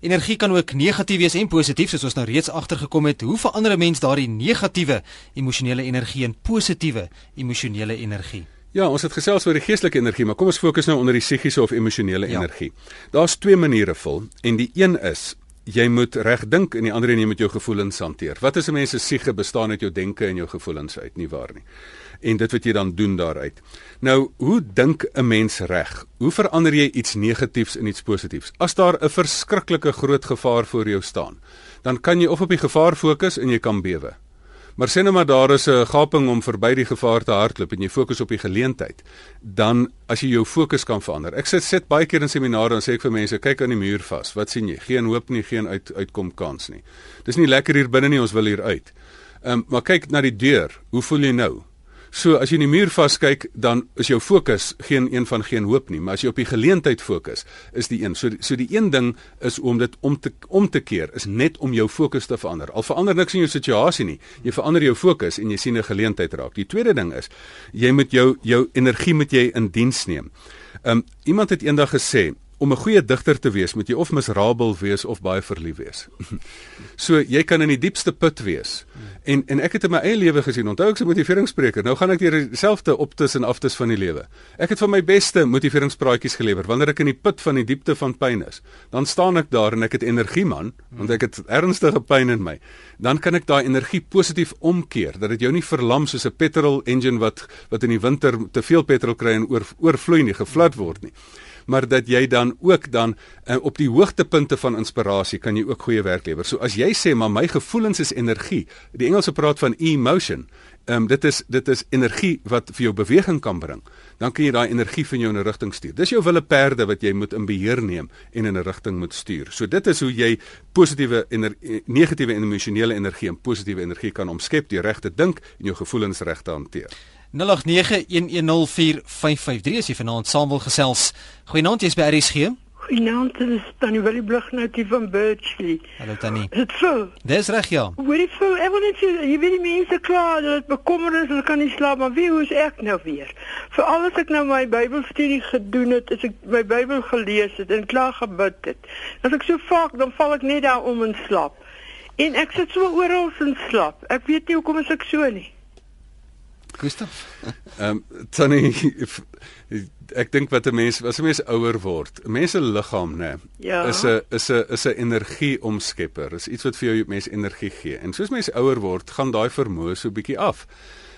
S1: Energie kan ook negatief wees en positief soos ons nou reeds agtergekom het. Hoe verander 'n mens daardie negatiewe emosionele energie in positiewe emosionele energie?
S2: Ja, ons het gesels oor die geestelike energie, maar kom ons fokus nou onder die psigiese of emosionele ja. energie. Daar's twee maniere vol en die een is jy moet reg dink en die ander een jy moet jou gevoelens hanteer. Wat is 'n mens se siege bestaan uit jou denke en jou gevoelens uit, nie waar nie? En dit wat jy dan doen daaruit. Nou, hoe dink 'n mens reg? Hoe verander jy iets negatiefs in iets positiefs? As daar 'n verskriklike groot gevaar voor jou staan, dan kan jy of op die gevaar fokus en jy kan bewe. Maar sê nou maar daar is 'n gaping om verby die gevaar te hardloop en jy fokus op die geleentheid, dan as jy jou fokus kan verander. Ek sit sit baie keer in seminare en sê ek vir mense, kyk aan die muur vas. Wat sien jy? Geen hoop nie, geen uit uitkom kans nie. Dis nie lekker hier binne nie, ons wil hier uit. Ehm um, maar kyk na die deur. Hoe voel jy nou? So as jy in die muur vaskyk, dan is jou fokus geen een van geen hoop nie, maar as jy op die geleentheid fokus, is die een. So so die een ding is om dit om te om te keer, is net om jou fokus te verander. Al verander niks in jou situasie nie. Jy verander jou fokus en jy sien 'n geleentheid raak. Die tweede ding is jy moet jou jou energie met jy in diens neem. Um iemand het eendag gesê, om 'n goeie digter te wees, moet jy of miserabel wees of baie verlief wees. <laughs> so jy kan in die diepste put wees. En en ek het in my eie lewe gesien, onthou ek se motiveringsspreker. Nou gaan ek deur dieselfde optes en aftes van die lewe. Ek het van my beste motiveringspraatjies gelewer wanneer ek in die put van die diepte van pyn is. Dan staan ek daar en ek het energie man, want ek het ernstige pyn in my. Dan kan ek daai energie positief omkeer dat dit jou nie verlam soos 'n petrol engine wat wat in die winter te veel petrol kry en oor oorvloei nie, geflat word nie maar dat jy dan ook dan uh, op die hoogtepunte van inspirasie kan jy ook goeie werk lewer. So as jy sê maar my gevoelens is energie, die Engelse praat van emotion. Ehm um, dit is dit is energie wat vir jou beweging kan bring. Dan kan jy daai energie van jou in 'n rigting stuur. Dis jou wille perde wat jy moet in beheer neem en in 'n rigting moet stuur. So dit is hoe jy positiewe en negatiewe en emosionele energie en positiewe energie kan omskep deur reg te dink en jou gevoelens reg te hanteer.
S1: 0891104553 as jy vanaand saam wil gesels. Goeienaand, jy's by RSG.
S5: Goeienaand, dit is Tannie Willie Blighnout hier van Birchley.
S1: Hallo Tannie.
S5: Dit voel.
S1: Dis reg ja.
S5: Hoorie voel, ek wil net sê jy weet die mense kla dat dit bekommernis is, hulle kan nie slaap, maar wie hoe's ek nou weer? Veral as ek nou my Bybelstudie gedoen het, as ek my Bybel gelees het en klaar gebid het. As ek so vaak dan val ek net daar om in slaap. En ek sit so oral in slaap. Ek weet nie hoekom ek so nie.
S1: Gustaf. <laughs>
S2: Ehm um, tannie ek dink wat 'n mens as 'n mens ouer word, 'n mens se liggaam nê,
S5: Ja.
S2: is 'n is 'n is 'n energieomskepper. Is iets wat vir jou mens energie gee. En soos mens ouer word, gaan daai vermoë so bietjie af.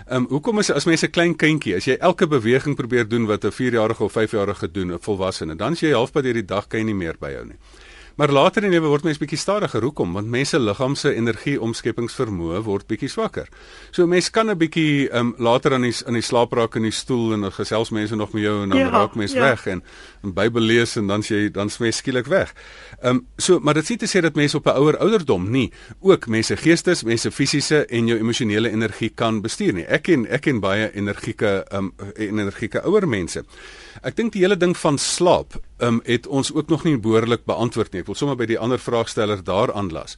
S2: Ehm um, hoekom is as mens 'n klein kindjie, as jy elke beweging probeer doen wat 'n 4-jarige of 5-jarige doen, 'n volwassene, dan as jy halfpad deur die dag kan jy nie meer byhou nie. Maar later in die lewe word mens bietjie stadiger. Hoekom? Want mense liggaam se energieomskepingsvermoë word bietjie swakker. So mens kan 'n bietjie um, later aan die in die slaap raak in die stoel en dan gesels mense nog met jou en dan
S5: Ja,
S2: raak mens
S5: ja.
S2: weg en 'n Bybel lees en dan sê jy dan smee skielik weg. Ehm um, so maar dit sê te sê dat mense op 'n ouer ouderdom nie ook mense geestes, mense fisiese en jou emosionele energie kan bestuur nie. Ek ken ek ken baie energieke ehm um, energieke ouer mense. Ek dink die hele ding van slaap ehm um, het ons ook nog nie behoorlik beantwoord nie. Ek wil sommer by die ander vraagsteller daar aanlas.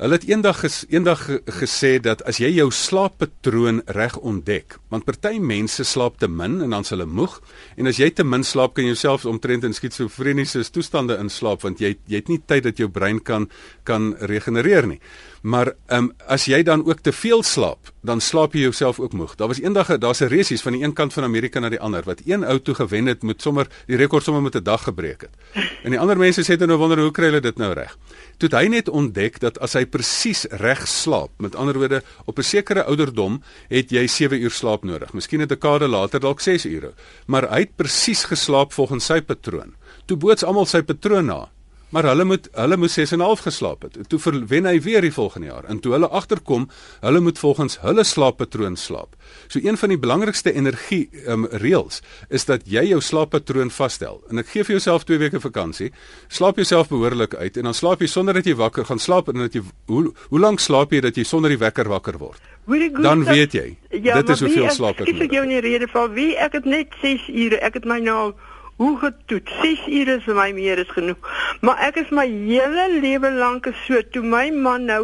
S2: Hulle het eendag ges, eendag ge, gesê dat as jy jou slaappatroon reg ontdek, want party mense slaap te min en dan s hulle moeg en as jy te min slaap kan jy jouself omtrent in skizofreniese toestande inslaap want jy jy het nie tyd dat jou brein kan kan regenereer nie. Maar ehm um, as jy dan ook te veel slaap, dan slaap jy jouself ook moeg. Daar was eendag daar's 'n resies van die een kant van Amerika na die ander wat een ou toe gewen het met sommer die rekord sommer met 'n dag gebreek het. En die ander mense sê dan nou wonder hoe kry hulle dit nou reg. Toe het hy net ontdek dat as hy presies reg slaap, met ander woorde op 'n sekere ouderdom het jy 7 uur slaap nodig. Miskien 'n dekade later dalk 6 ure. Maar hy het presies geslaap volgens sy patroon. Toe boots almal sy patroon na. Maar hulle moet hulle moet 6 en 'n half geslaap het. Toe verwen hy weer die volgende jaar. En toe hulle agterkom, hulle moet volgens hulle slaappatroon slaap. So een van die belangrikste energie um, reëls is dat jy jou slaappatroon vasstel. En ek gee vir jouself 2 weke vakansie. Slaap jouself behoorlik uit en dan slaap jy sonder dat jy wakker gaan slaap en dat jy hoe hoe lank slaap jy dat jy sonder die wekker wakker word? Dan
S5: Gustav,
S2: weet jy.
S5: Ja,
S2: dit is hoeveel slaap ek
S5: Ek ek jou
S2: nodig.
S5: nie rede val wie ek het net 6 ure. Ek het my nou hoe getoets. 6 ure is vir my meer as genoeg. Maar ek is my hele lewe lank so toe my man nou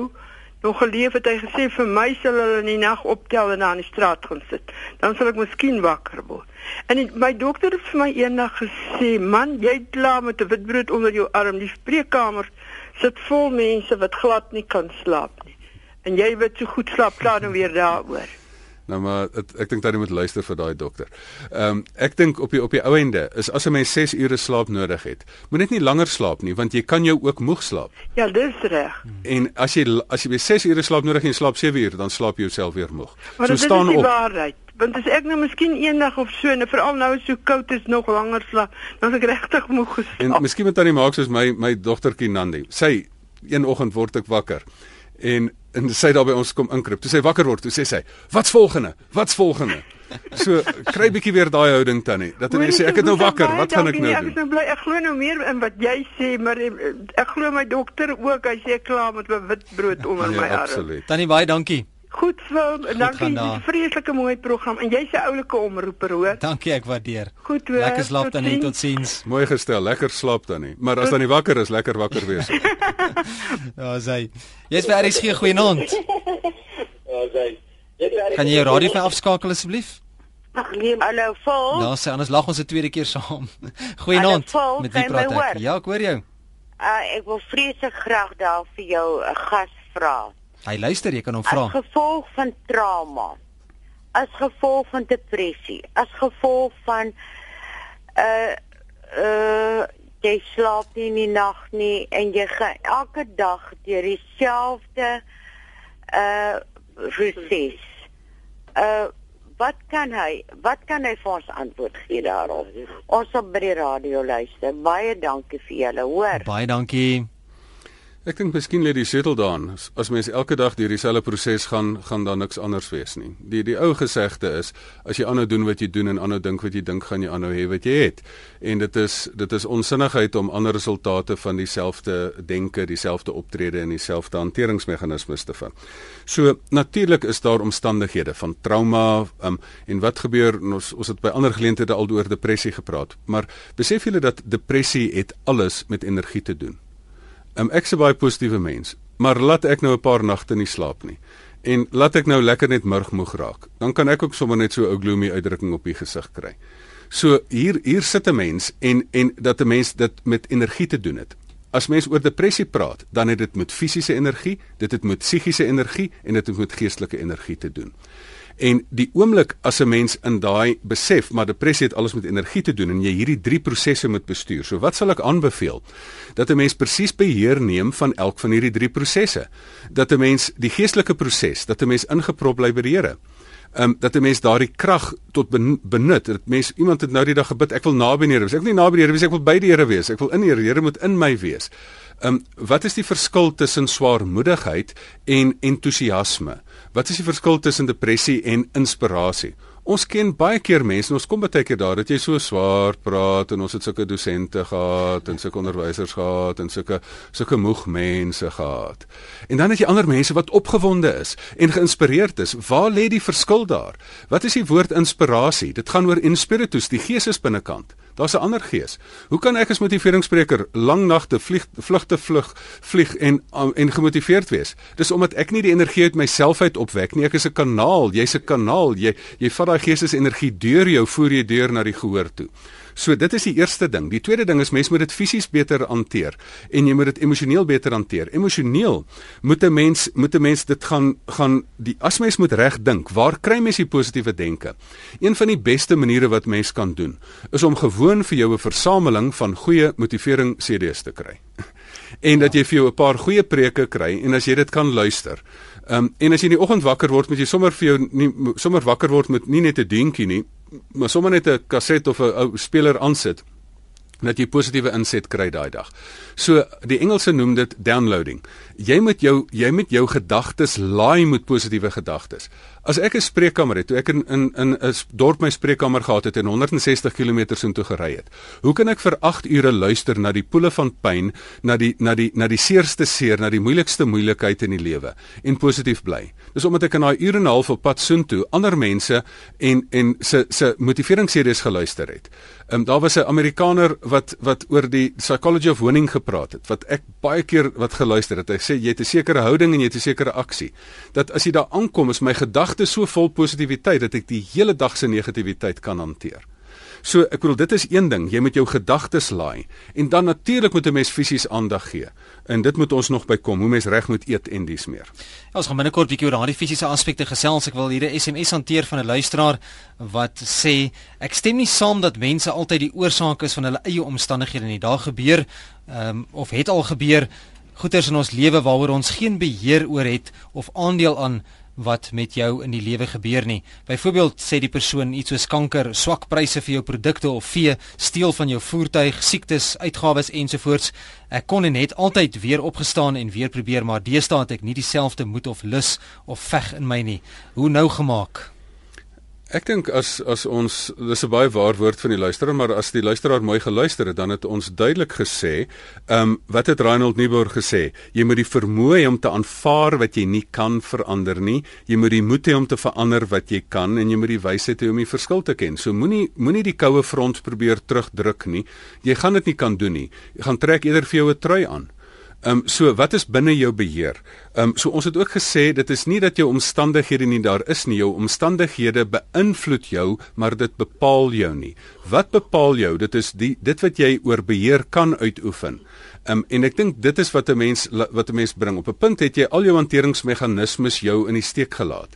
S5: nog geleef het hy gesê vir my sal hulle in die nag optel en aan die straat gaan sit. Dan sal ek miskien wakker word. En die, my dokter het vir my eendag gesê, "Man, jy klaar met 'n witbrood onder jou arm. Die spreekkamer sit vol mense wat glad nie kan slaap nie. En jy weet so goed slaap klaar nou weer daaroor."
S2: Nou maar het, ek dink jy moet luister vir daai dokter. Ehm um, ek dink op die op die ou ende is as 'n mens 6 ure slaap nodig het, moet net nie langer slaap nie want jy kan jou ook moeg slaap.
S5: Ja, dis reg.
S2: En as jy as jy by 6 ure slaap nodig en slaap 7 ure, dan slaap jy jouself weer moeg.
S5: Maar
S2: so
S5: dit
S2: staan
S5: is die
S2: op.
S5: waarheid. Want as ek nou miskien eendag of so en veral nou so koud is nog langer slaap, dan is ek regtig moeg
S2: En
S5: geslaap.
S2: miskien moet tannie maak soos my my dogtertjie Nandi. Sy een oggend word ek wakker. En en sy daar by ons kom inkruip. Toe sy wakker word, toe sê sy: "Wat's volgende? Wat's volgende?" So kry bietjie weer daai houding tannie. Dat jy
S5: Hoorie,
S2: sê ek het nou wakker, wat gaan ek nou
S5: Ek
S2: doen?
S5: is nou bly. Ek glo nou meer in wat jy sê, maar eh, ek glo my dokter ook. Hy sê ek klaar met my witbrood onder my
S2: Ja,
S5: arm.
S2: absoluut.
S1: Tannie baie dankie.
S5: Goed, Phil, en dankie.
S1: daar.
S5: 'n vreeslike mooi program en jy's 'n oulike omroeper, hoor.
S1: Dankie, ek waardeer.
S5: Goed hoor.
S1: Lekker slaap
S5: tot
S1: Tannie,
S5: ziens.
S1: totsiens.
S2: Mooi gestel, lekker slaap tannie. Maar as tannie wakker is, lekker wakker wees.
S1: Ja, sy. Jy's by RSG goeienaand. Kan jy jou radio vir afskakel asseblief?
S6: Ag nee, hallo vol.
S1: Nou sê anders lag ons 'n tweede keer saam. <laughs> Goeienaand.
S6: Vol,
S1: Met wie praat ek? Ja, ek hoor jou.
S6: Uh, ek wil vreeslik graag daar vir jou 'n gas vra.
S1: Hy luister, jy kan hom
S6: As
S1: vra.
S6: gevolg van trauma, as gevolg van depressie, as gevolg van uh uh jy slaap nie in die nag nie en jy gaan elke dag deur dieselfde uh proses. Uh wat kan hy wat kan hy vir ons antwoord gee daarop? Ons op by die radio luister. Baie dankie vir julle, hoor.
S1: Baie dankie.
S2: Ek dink miskien lê die sleutel daarin. As, mens elke dag deur dieselfde proses gaan, gaan daar niks anders wees nie. Die die ou gesegde is as jy aanhou doen wat jy doen en aanhou dink wat jy dink, gaan jy aanhou hê wat jy het. En dit is dit is onsinnigheid om ander resultate van dieselfde denke, dieselfde optrede en dieselfde hanteringsmeganismes te vind. So natuurlik is daar omstandighede van trauma um, en wat gebeur ons ons het by ander geleenthede al oor depressie gepraat, maar besef julle dat depressie het alles met energie te doen. Um, ek's 'n baie positiewe mens, maar laat ek nou 'n paar nagte nie slaap nie. En laat ek nou lekker net murgmoeg raak. Dan kan ek ook sommer net so 'n gloomy uitdrukking op die gesig kry. So hier hier sit 'n mens en en dat 'n mens dit met energie te doen het. As mens oor depressie praat, dan het dit met fisiese energie, dit het met psigiese energie en dit het met geestelike energie te doen. En die oomblik as 'n mens in daai besef, maar depressie het alles met energie te doen en jy hierdie drie prosesse moet bestuur. So wat sal ek aanbeveel? Dat 'n mens presies beheer neem van elk van hierdie drie prosesse. Dat 'n mens die geestelike proses, dat 'n mens ingeprop bly by die Here. Ehm um, dat 'n mens daardie krag tot ben, benut. Dat mens iemand het nou die dag gebid, ek wil naby die Here wees. Ek wil nie naby die Here wees, ek wil by die Here wees. Ek wil in die Here, die Here moet in my wees. Ehm um, wat is die verskil tussen swaarmoedigheid en entoesiasme? Wat is die verskil tussen depressie en inspirasie? Ons ken baie keer mense en ons kom baie keer daar dat jy so swaar praat en ons het sulke dosente gehad en sulke onderwysers gehad en sulke sulke moeg mense gehad. En dan het jy ander mense wat opgewonde is en geïnspireerd is. Waar lê die verskil daar? Wat is die woord inspirasie? Dit gaan oor inspiritus, die gees is binnekant. Daar's 'n ander gees. Hoe kan ek as motiveringsspreker lang nagte vlieg vlugte vlug vlieg en en gemotiveerd wees? Dis omdat ek nie die energie uit myself uit opwek nie. Ek is 'n kanaal. Jy's 'n kanaal. Jy jy vat daai geestesenergie deur jou voor jy deur na die gehoor toe. So dit is die eerste ding. Die tweede ding is mens moet dit fisies beter hanteer en jy moet dit emosioneel beter hanteer. Emosioneel moet 'n mens moet 'n mens dit gaan gaan die as mens moet reg dink. Waar kry mens die positiewe denke? Een van die beste maniere wat mens kan doen is om gewoon vir jou 'n versameling van goeie motivering CD's te kry. <laughs> en dat jy vir jou 'n paar goeie preke kry en as jy dit kan luister. Ehm um, en as jy in die oggend wakker word, moet jy sommer vir jou nie sommer wakker word met nie net 'n dingetjie nie, maar sommer net 'n kaset of 'n ou speler aansit dat jy positiewe inset kry daai dag. So die Engelse noem dit downloading. Jy moet jou jy moet jou gedagtes laai met positiewe gedagtes. As ek 'n spreekkamer het, toe ek in in in 'n dorp my spreekkamer gehad het en 160 km soontoe gery het. Hoe kan ek vir 8 ure luister na die poele van pyn, na die na die na die seerste seer, na die moeilikste moeilikheid in die lewe en positief bly? Dis omdat ek in daai ure en 'n half op pad soontoe ander mense en en se se motiveringsseries geluister het. Ehm um, daar was 'n Amerikaner wat wat oor die psychology of winning gepraat het wat ek baie keer wat geluister het. Hy sê jy het 'n sekere houding en jy het 'n sekere aksie. Dat as jy daar aankom is my gedagtes so vol positiwiteit dat ek die hele dag se negativiteit kan hanteer. So ek bedoel dit is een ding, jy moet jou gedagtes laai en dan natuurlik moet 'n mens fisies aandag gee. En dit moet ons nog bykom, hoe mens reg moet eet en dies meer.
S1: Ja, ons gaan binnekort bietjie oor daardie fisiese aspekte gesels. Ek wil hier 'n SMS hanteer van 'n luisteraar wat sê ek stem nie saam dat mense altyd die oorsaak is van hulle eie omstandighede nie. Daar gebeur ehm um, of het al gebeur goeters in ons lewe waaroor ons geen beheer oor het of aandeel aan wat met jou in die lewe gebeur nie. Byvoorbeeld sê die persoon iets soos kanker, swak pryse vir jou produkte of vee, steel van jou voertuig, siektes, uitgawes ensovoorts. Ek kon en het altyd weer opgestaan en weer probeer, maar deesdae het ek nie dieselfde moed of lus of veg in my nie. Hoe nou gemaak?
S2: Ek dink as as ons dis 'n baie waar woord van die luisteraar, maar as die luisteraar mooi geluister het, dan het ons duidelik gesê, ehm um, wat het Reinhold Niebuhr gesê? Jy moet die vermoë hê om te aanvaar wat jy nie kan verander nie. Jy moet die moed hê om te verander wat jy kan en jy moet die wysheid hê om die verskil te ken. So moenie moenie die koue front probeer terugdruk nie. Jy gaan dit nie kan doen nie. Jy gaan trek eerder vir jou 'n trui aan. Ehm um, so wat is binne jou beheer? Ehm um, so ons het ook gesê dit is nie dat jou omstandighede nie daar is nie. Jou omstandighede beïnvloed jou, maar dit bepaal jou nie. Wat bepaal jou? Dit is die dit wat jy oor beheer kan uitoefen. Um, en ek dink dit is wat 'n mens wat 'n mens bring. Op 'n punt het jy al jou hanteringsmeganismes jou in die steek gelaat.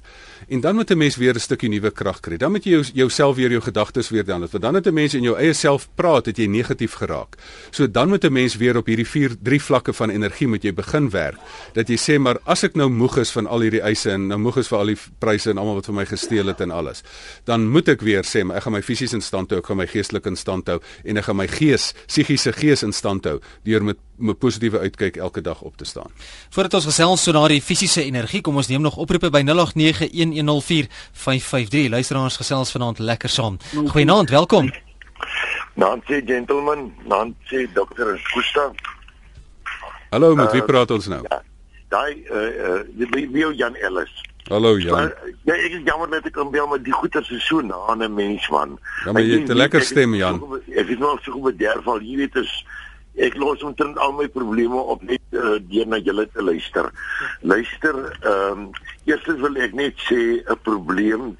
S2: En dan moet 'n mens weer 'n stukkie nuwe krag kry. Dan moet jy jou, jouself weer jou gedagtes weer dan. Want dan het 'n mens in jou eie self praat, het jy negatief geraak. So dan moet 'n mens weer op hierdie vier drie vlakke van energie moet jy begin werk. Dat jy sê maar as ek nou moeg is van al hierdie eise en nou moeg is vir al die pryse en almal wat vir my gesteel het en alles, dan moet ek weer sê maar ek gaan my fisies in stand hou, ek gaan my geestelik in stand hou en ek gaan my gees, psigiese gees in stand hou deur met positiewe uitkyk elke dag op te staan.
S1: Voordat ons gesels so na die fisiese energie, kom ons neem nog oproepe by 0891104553. Luisteraars gesels vanaand lekker saam. Goeienaand, welkom.
S7: Nancy gentleman, Nancy dokter Gustav.
S2: Hallo, met wie uh, praat ons nou? Ja,
S7: daai uh uh die wie Jan Ellis.
S2: Hallo Jan.
S7: Maar, ja, ek is jammer dat ek kom bel met die goeie se so na 'n mens man.
S2: Ja, maar jy het 'n lekker stem Jan.
S7: Ek is nog so goed bederf al, jy weet is ek los omtrent al my probleme op net uh, deur na julle te luister. Luister, ehm um, eerstens wil ek net sê 'n probleem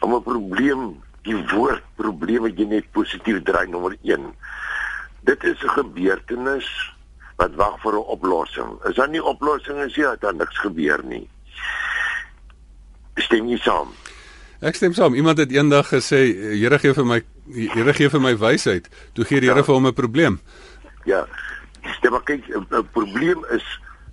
S7: om 'n probleem die woord probleem wat jy net positief draai nommer 1. Dit is 'n gebeurtenis wat wag vir 'n oplossing. As daar nie oplossing is, ja, dan niks gebeur nie. Stem jy saam?
S2: Ek stem saam. Iemand het eendag gesê, Here gee vir my Here gee vir my wysheid. Toe gee die Here ja. vir hom 'n probleem.
S7: Ja. Dis maar kyk, 'n probleem is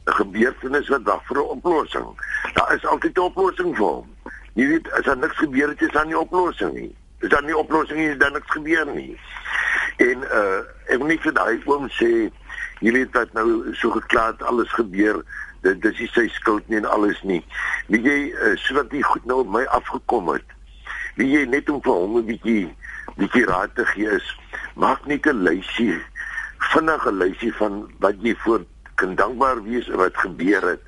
S7: 'n gebeurtenis wat wag vir 'n oplossing. Daar is altyd 'n oplossing vir hom. Jy weet, as daar niks gebeur het, is daar nie oplossing nie. Is daar nie oplossing nie, dan niks gebeur nie. En uh ek wil nie vir daai oom sê jy weet dat nou so geklaar alles gebeur dit dis nie sy skuld nie en alles nie. Wie jy uh, sodat jy goed nou op my afgekom het. Wie jy net om vir hom 'n bietjie bietjie raad te gee is, maak net 'n lysie vinnige lysie van wat jy voor kan dankbaar wees oor wat gebeur het.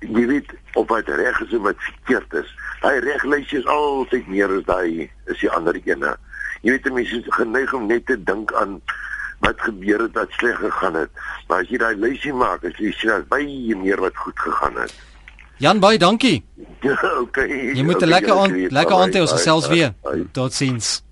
S7: Jy weet of wat reg is en wat verkeerd is. Daai reglysie is altyd meer as daai is die ander ene. Jy weet mense is geneig om net te dink aan wat gebeur het wat sleg gegaan het. Maar as jy daai lysie maak, as jy sien dat baie meer wat goed gegaan het.
S1: Jan baie dankie.
S7: Ja, <laughs> okay.
S1: Jy moet 'n lekker aan lekker aan te ons gesels weer. Totsiens.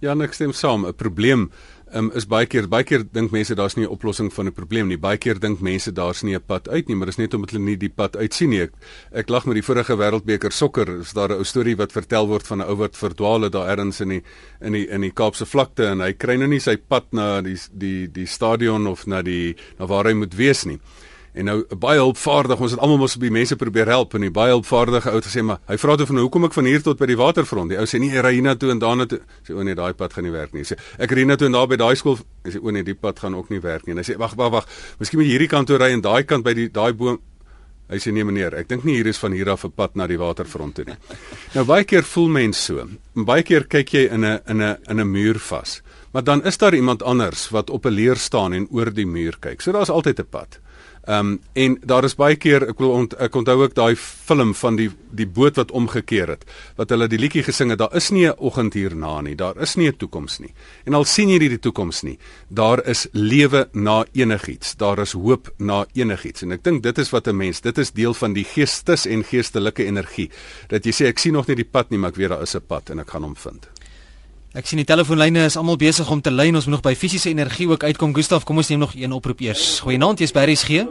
S2: Ja, ek stem saam. 'n Probleem um, is baie keer baie keer dink mense daar's nie 'n oplossing van 'n probleem nie. Baie keer dink mense daar's nie 'n pad uit nie, maar dis net omdat hulle nie die pad uitsien nie. Ek, ek lag met die vorige wêreldbeker sokker. Is daar 'n ou storie wat vertel word van 'n ou wat verdwaal het daar ergens in die in die in die Kaapse vlakte en hy kry nou nie sy pad na die die die stadion of na die na waar hy moet wees nie. En nou baie hulpvaardig, ons het almal mos by mense probeer help en die baie hulpvaardige ou het gesê maar hy vra toe van hoekom ek van hier tot by die waterfront. Die ou sê nie ry hiernatoe en daarna toe. Sê o nee, daai pad gaan nie werk nie. Sê ek ry hiernatoe en daar by daai skool. Sê o nee, die pad gaan ook nie werk nie. En hy sê wag, wag, wag. Miskien moet jy hierdie kant toe ry en daai kant by die daai boom. Hy sê nee meneer, ek dink nie hier is van hier af 'n pad na die waterfront toe nie. <laughs> Nou baie keer voel mense so. Baie keer kyk jy in 'n in 'n in 'n muur vas. Maar dan is daar iemand anders wat op 'n leer staan en oor die muur kyk. So daar's altyd 'n pad. Ehm um, en daar is baie keer ek wil ont, ek onthou ook daai film van die die boot wat omgekeer het wat hulle die liedjie gesing het daar is nie 'n oggend hierna nie. Daar is nie 'n toekoms nie. En al sien jy nie die toekoms nie daar is lewe na enigiets. Daar is hoop na enigiets. En ek dink dit is wat 'n mens dit is deel van die geestes en geestelike energie dat jy sê ek sien nog nie die pad nie maar ek weet daar is 'n pad en ek gaan hom vind
S1: Ek sien die telefoonlyne is almal besig om te lyn. Ons moet nog by fisiese energie ook uitkom. Gustaf, kom ons neem nog een oproep eers. Goeienaand, jy's by RSG.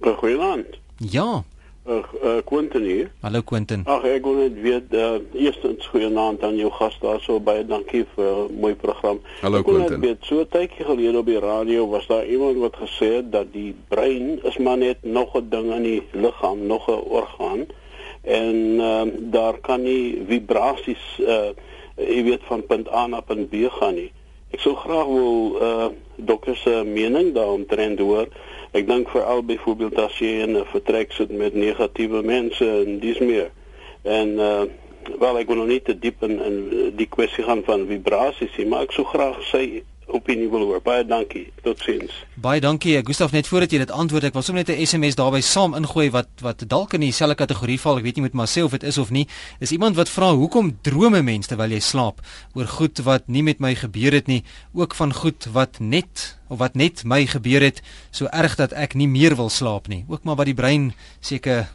S8: Uh, Goeienaand.
S1: Ja.
S8: Uh, uh Quentin hier.
S1: Hallo Quentin.
S8: Ag ek wil net weet uh eerstens goeienaand aan jou gas daar so baie dankie vir 'n uh, mooi program.
S2: Hallo Quentin.
S8: Ek weet so tydjie gelede op die radio was daar iemand wat gesê het dat die brein is maar net nog 'n ding in die liggaam, nog 'n orgaan en uh, daar kan nie vibrasies uh jy weet van punt A na punt B gaan nie. Ek sou graag wil uh dokter se mening daaromtrent hoor. Ek dink veral byvoorbeeld as jy in 'n vertrek sit met negatiewe mense en dis meer. En uh wel ek wil nog nie te diep in in die kwessie gaan van vibrasies nie, maar ek sou graag sy opinie wil hoor. Baie dankie. Totsiens.
S1: Baie dankie, Gustaf, net voordat jy dit antwoord, ek wil sommer net 'n SMS daarby saam ingooi wat wat dalk in dieselfde kategorie val. Ek weet nie met maar sê of dit is of nie. Dis iemand wat vra hoekom drome mense terwyl jy slaap oor goed wat nie met my gebeur het nie, ook van goed wat net of wat net my gebeur het, so erg dat ek nie meer wil slaap nie. Ook maar wat die brein seker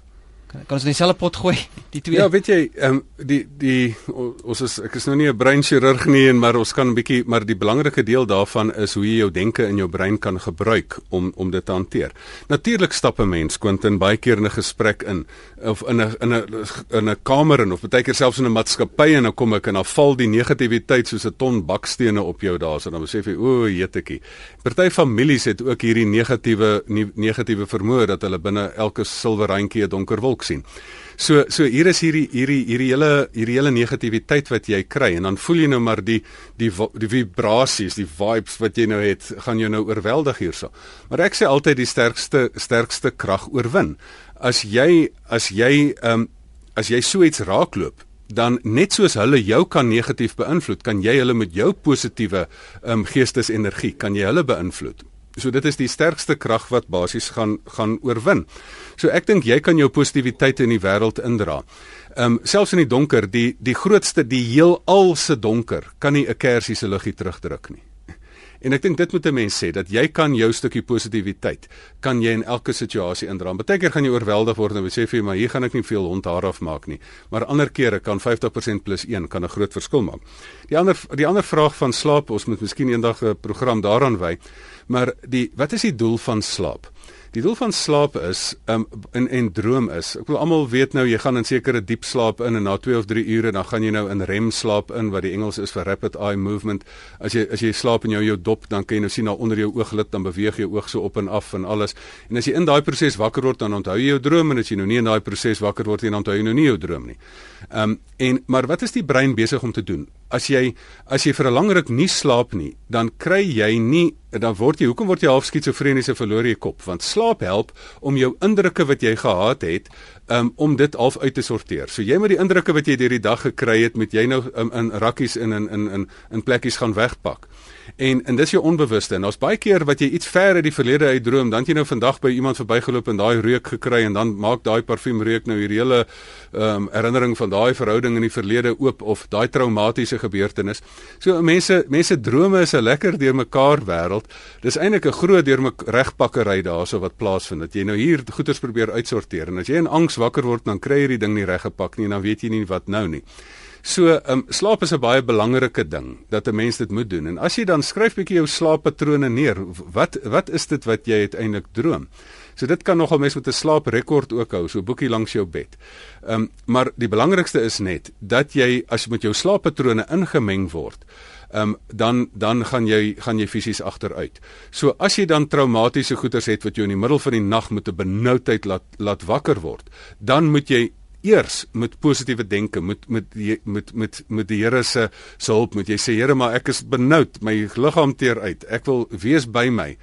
S1: kan ons in dieselfde pot gooi <laughs> die twee
S2: Ja, weet jy, ehm um, die die ons is ek is nou nie 'n breinchirurg nie en maar ons kan 'n bietjie maar die belangrike deel daarvan is hoe jy jou denke in jou brein kan gebruik om om dit te hanteer. Natuurlik stap 'n mens Quentin baie keer in 'n gesprek in of in 'n in 'n in 'n kamer en of baie keer selfs in 'n maatskappy en dan kom ek en dan val die negativiteit soos 'n ton bakstene op jou daar so dan besef jy o, jetetjie. Party families het ook hierdie negatiewe negatiewe vermoë dat hulle binne elke silwerrandjie 'n donker wolk sien. So so hier is hierdie hierdie hierdie hele hierdie hele negativiteit wat jy kry en dan voel jy nou maar die die die vibrasies, die vibes wat jy nou het, gaan jou nou oorweldig hierso. Maar ek sê altyd die sterkste sterkste krag oorwin. As jy as jy ehm um, as jy so iets raakloop dan net soos hulle jou kan negatief beïnvloed, kan jy hulle met jou positiewe um, geestesenergie kan jy hulle beïnvloed. So dit is die sterkste krag wat basies gaan gaan oorwin. So ek dink jy kan jou positiwiteit in die wêreld indra. Ehm um, selfs in die donker, die die grootste, die heelal se donker kan nie 'n kersie se liggie terugdruk nie. En ek dink dit moet 'n mens sê dat jy kan jou stukkie positiwiteit kan jy in elke situasie indra. Partykeer gaan jy oorweldig word en jy sê vir jy maar hier gaan ek nie veel hond haar afmaak nie. Maar ander kere kan 50% plus 1 kan 'n groot verskil maak. Die ander die ander vraag van slaap, ons moet miskien eendag 'n program daaraan wy. Maar die wat is die doel van slaap? Die doel van slaap is um, en en droom is. Ek wil almal weet nou jy gaan in sekere diep slaap in en na 2 of 3 ure dan gaan jy nou in REM slaap in wat die Engels is vir rapid eye movement. As jy as jy slaap en jou jou dop dan kan jy nou sien na onder jou ooglid dan beweeg jou oog so op en af en alles. En as jy in daai proses wakker word dan onthou jy jou droom en as jy nou nie in daai proses wakker word nie dan onthou jy nou nie jou droom nie. Ehm um, en maar wat is die brein besig om te doen? As jy as jy vir 'n lang ruk nie slaap nie, dan kry jy nie dan word jy hoekom word jy half skizofreniese verloor jy kop want slaap help om jou indrukke wat jy gehad het um, om dit half uit te sorteer. So jy met die indrukke wat jy deur die dag gekry het, moet jy nou um, in rakkies in in in in in plekkies gaan wegpak. En en dis jou onbewuste. En daar's baie keer wat jy iets ver uit die verlede uit droom, dan jy nou vandag by iemand verbygeloop en daai reuk gekry en dan maak daai parfuum reuk nou hierdie hele ehm um, herinnering van daai verhouding in die verlede oop of daai traumatiese gebeurtenis. So mense mense drome is 'n lekker deurmekaar wêreld. Dis eintlik 'n groot deurmekregpakkery daarso wat plaasvind. Dat jy nou hier goeders probeer uitsorteer en as jy in angs wakker word, dan kry jy die ding nie reggepak nie en dan weet jy nie wat nou nie. So, ehm um, slaap is 'n baie belangrike ding dat 'n mens dit moet doen. En as jy dan skryf bietjie jou slaappatrone neer, wat wat is dit wat jy uiteindelik droom? So dit kan nogal mens met 'n slaaprekord ook hou, so boekie langs jou bed. Ehm um, maar die belangrikste is net dat jy as jy met jou slaappatrone ingemeng word, ehm um, dan dan gaan jy gaan jy fisies agteruit. So as jy dan traumatiese goeters het wat jou in die middel van die nag met 'n benoudheid laat laat wakker word, dan moet jy eers met positiewe denke moet met met met met die Here se se hulp moet jy sê Here maar ek is benoud my liggaam teer uit ek wil wees by my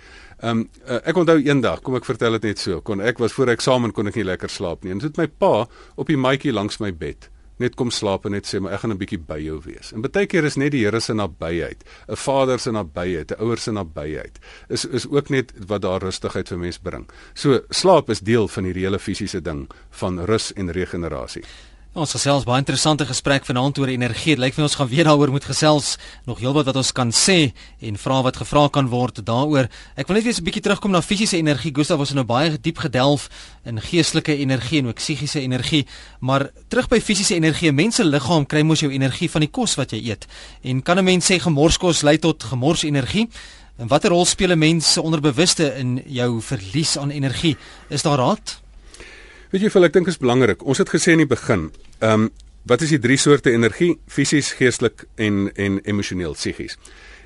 S2: Ehm um, uh, ek onthou eendag, kom ek vertel dit net so, kon ek was voor eksamen kon ek nie lekker slaap nie. En dit my pa op die maatjie langs my bed net kom slaap en net sê maar ek gaan 'n bietjie by jou wees. En baie keer is net die Here se nabyheid, 'n Vader se nabyheid, 'n ouer se nabyheid is is ook net wat daar rustigheid vir mens bring. So slaap is deel van hierdie hele fisiese ding van rus en regenerasie.
S1: Ons gesels baie interessante gesprek vanaand oor energie. Dit lyk vir ons gaan weer daaroor moet gesels. Nog heelwat wat ons kan sê en vra wat gevra kan word daaroor. Ek wil net weer 'n bietjie terugkom na fisiese energie. Gustav was nou baie diep gedelf in geestelike energie en ook psigiese energie, maar terug by fisiese energie. 'n Mens se liggaam kry mos jou energie van die kos wat jy eet. En kan 'n mens sê gemorskos lei tot gemors energie? En watter rol speel 'n mens se onderbewuste in jou verlies aan energie? Is daar raad?
S2: Weet jy vir ek dink is belangrik. Ons het gesê in die begin, ehm um, wat is die drie soorte energie? Fisies, geestelik en en emosioneel, psigies.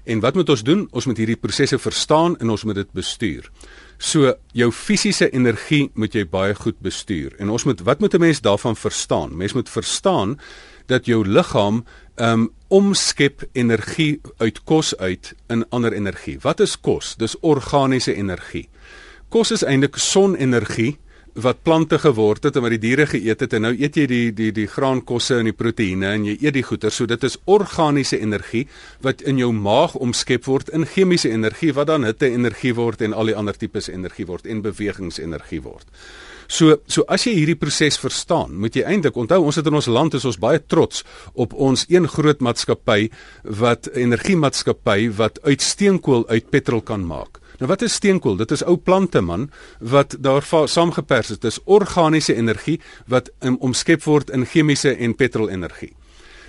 S2: En wat moet ons doen? Ons moet hierdie prosesse verstaan en ons moet dit bestuur. So jou fisiese energie moet jy baie goed bestuur. En ons moet wat moet 'n mens daarvan verstaan? Mens moet verstaan dat jou liggaam um, omskep energie uit kos uit in ander energie. Wat is kos? Dis organiese energie. Kos is eintlik sonenergie wat plante geword het en wat die diere geëet het en nou eet jy die die die graankosse en die proteïene en jy eet die goeder. So dit is organiese energie wat in jou maag omskep word in chemiese energie wat dan hitte energie word en al die ander tipes energie word en bewegingsenergie word. So so as jy hierdie proses verstaan, moet jy eintlik onthou ons het in ons land is ons baie trots op ons een groot maatskappy wat energiemaatskappy wat uit steenkool uit petrol kan maak. Nou wat is steenkool? Dit is ou plante man wat daar saamgepers is. Dit is organiese energie wat um, omskep word in chemiese en petrolenergie.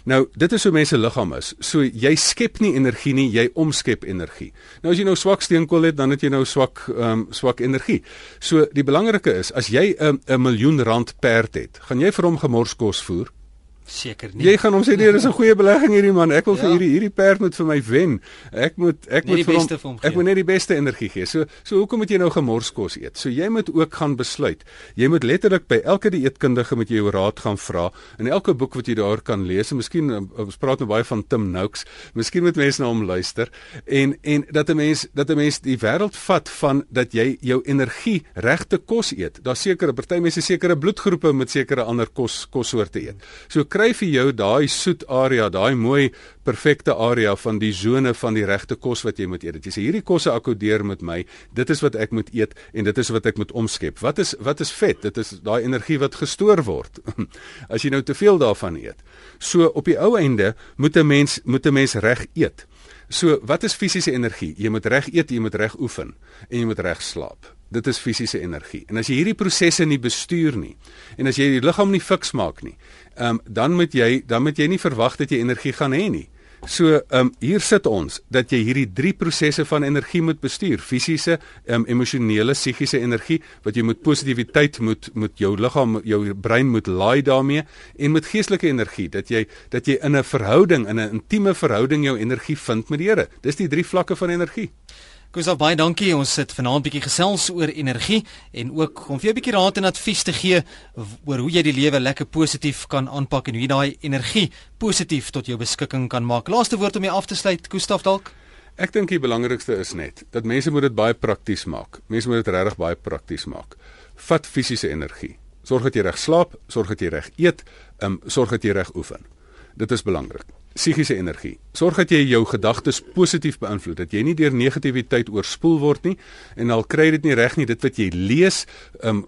S2: Nou, dit is hoe mense liggaam is. So jy skep nie energie nie, jy omskep energie. Nou as jy nou swak steenkool het, dan het jy nou swak ehm um, swak energie. So die belangrike is as jy 'n 'n miljoen rand perd het, gaan jy vir hom gemorskos voer?
S1: Seker nie.
S2: Jy gaan hom sê nee, dis 'n goeie belegging hierdie man. Ek wil ja. vir hierdie hierdie perd moet vir my wen. Ek moet ek
S1: nee,
S2: moet vir hom,
S1: vir hom
S2: ek moet net die beste energie gee. So so hoekom moet jy nou gemorskos eet? So jy moet ook gaan besluit. Jy moet letterlik by elke dieetkundige met jou raad gaan vra en elke boek wat jy daar kan lees. Miskien eh, ons praat nou baie van Tim Noakes. Miskien moet mense na hom luister en en dat 'n mens dat 'n mens die wêreld vat van dat jy jou energie regte kos eet. Daar's sekere party mense sekere bloedgroepe met sekere ander kos kossoorte eet. So kry vir jou daai soet area, daai mooi perfekte area van die sone van die regte kos wat jy moet eet. Jy sê hierdie kosse akkodeer met my. Dit is wat ek moet eet en dit is wat ek moet omskep. Wat is wat is vet? Dit is daai energie wat gestoor word <laughs> as jy nou te veel daarvan eet. So op die ou einde moet 'n mens moet 'n mens reg eet. So, wat is fisiese energie? Jy moet reg eet, jy moet reg oefen en jy moet reg slaap. Dit is fisiese energie. En as jy hierdie prosesse nie bestuur nie en as jy die liggaam nie fiks maak nie, ehm um, dan moet jy dan moet jy nie verwag dat jy energie gaan hê nie. So, ehm um, hier sit ons dat jy hierdie drie prosesse van energie moet bestuur: fisiese, ehm um, emosionele, psigiese energie wat jy moet positiwiteit moet moet jou liggaam, jou brein moet laai daarmee en met geestelike energie dat jy dat jy in 'n verhouding, in 'n intieme verhouding jou energie vind met die Here. Dis die drie vlakke van energie.
S1: Gustav baie dankie. Ons sit vanaand bietjie gesels oor energie en ook om vir jou bietjie raad en advies te gee oor hoe jy die lewe lekker positief kan aanpak en hoe jy daai energie positief tot jou beskikking kan maak. Laaste woord om jy af te sluit, Gustav dalk.
S2: Ek dink die belangrikste is net dat mense moet dit baie prakties maak. Mense moet dit regtig baie prakties maak. Vat fisiese energie. Sorg dat jy reg slaap, sorg dat jy reg eet, um, sorg dat jy reg oefen. Dit is belangrik psigiese energie. Sorg dat jy jou gedagtes positief beïnvloed, dat jy nie deur negativiteit oorspoel word nie en al kry dit nie reg nie, dit wat jy lees, um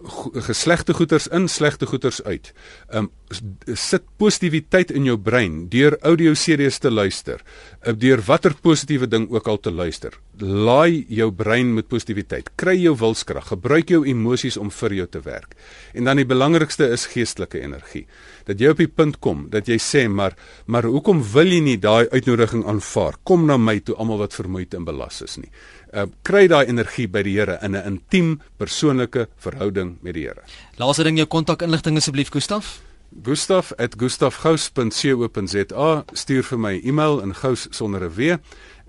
S2: geslegte goeters in, slegte goeters uit. Um sit positiwiteit in jou brein deur audio series te luister, uh, deur watter positiewe ding ook al te luister. Laai jou brein met positiwiteit. Kry jou wilskrag, gebruik jou emosies om vir jou te werk. En dan die belangrikste is geestelike energie. Dat jy op die punt kom dat jy sê maar maar hoekom wil jy nie daai uitnodiging aanvaar? Kom na my toe almal wat vermoeid en belas is nie. Uh, kry daai energie by die Here in 'n intiem persoonlike verhouding met die Here.
S1: Laaste ding jou kontakinligting asseblief Gustaf.
S2: gustaf@gustafgous.co.za stuur vir my e-mail in gous sonder 'n w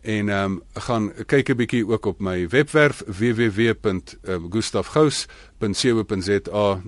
S2: en ehm um, gaan kyk 'n bietjie ook op my webwerf www.gustafgous.co.za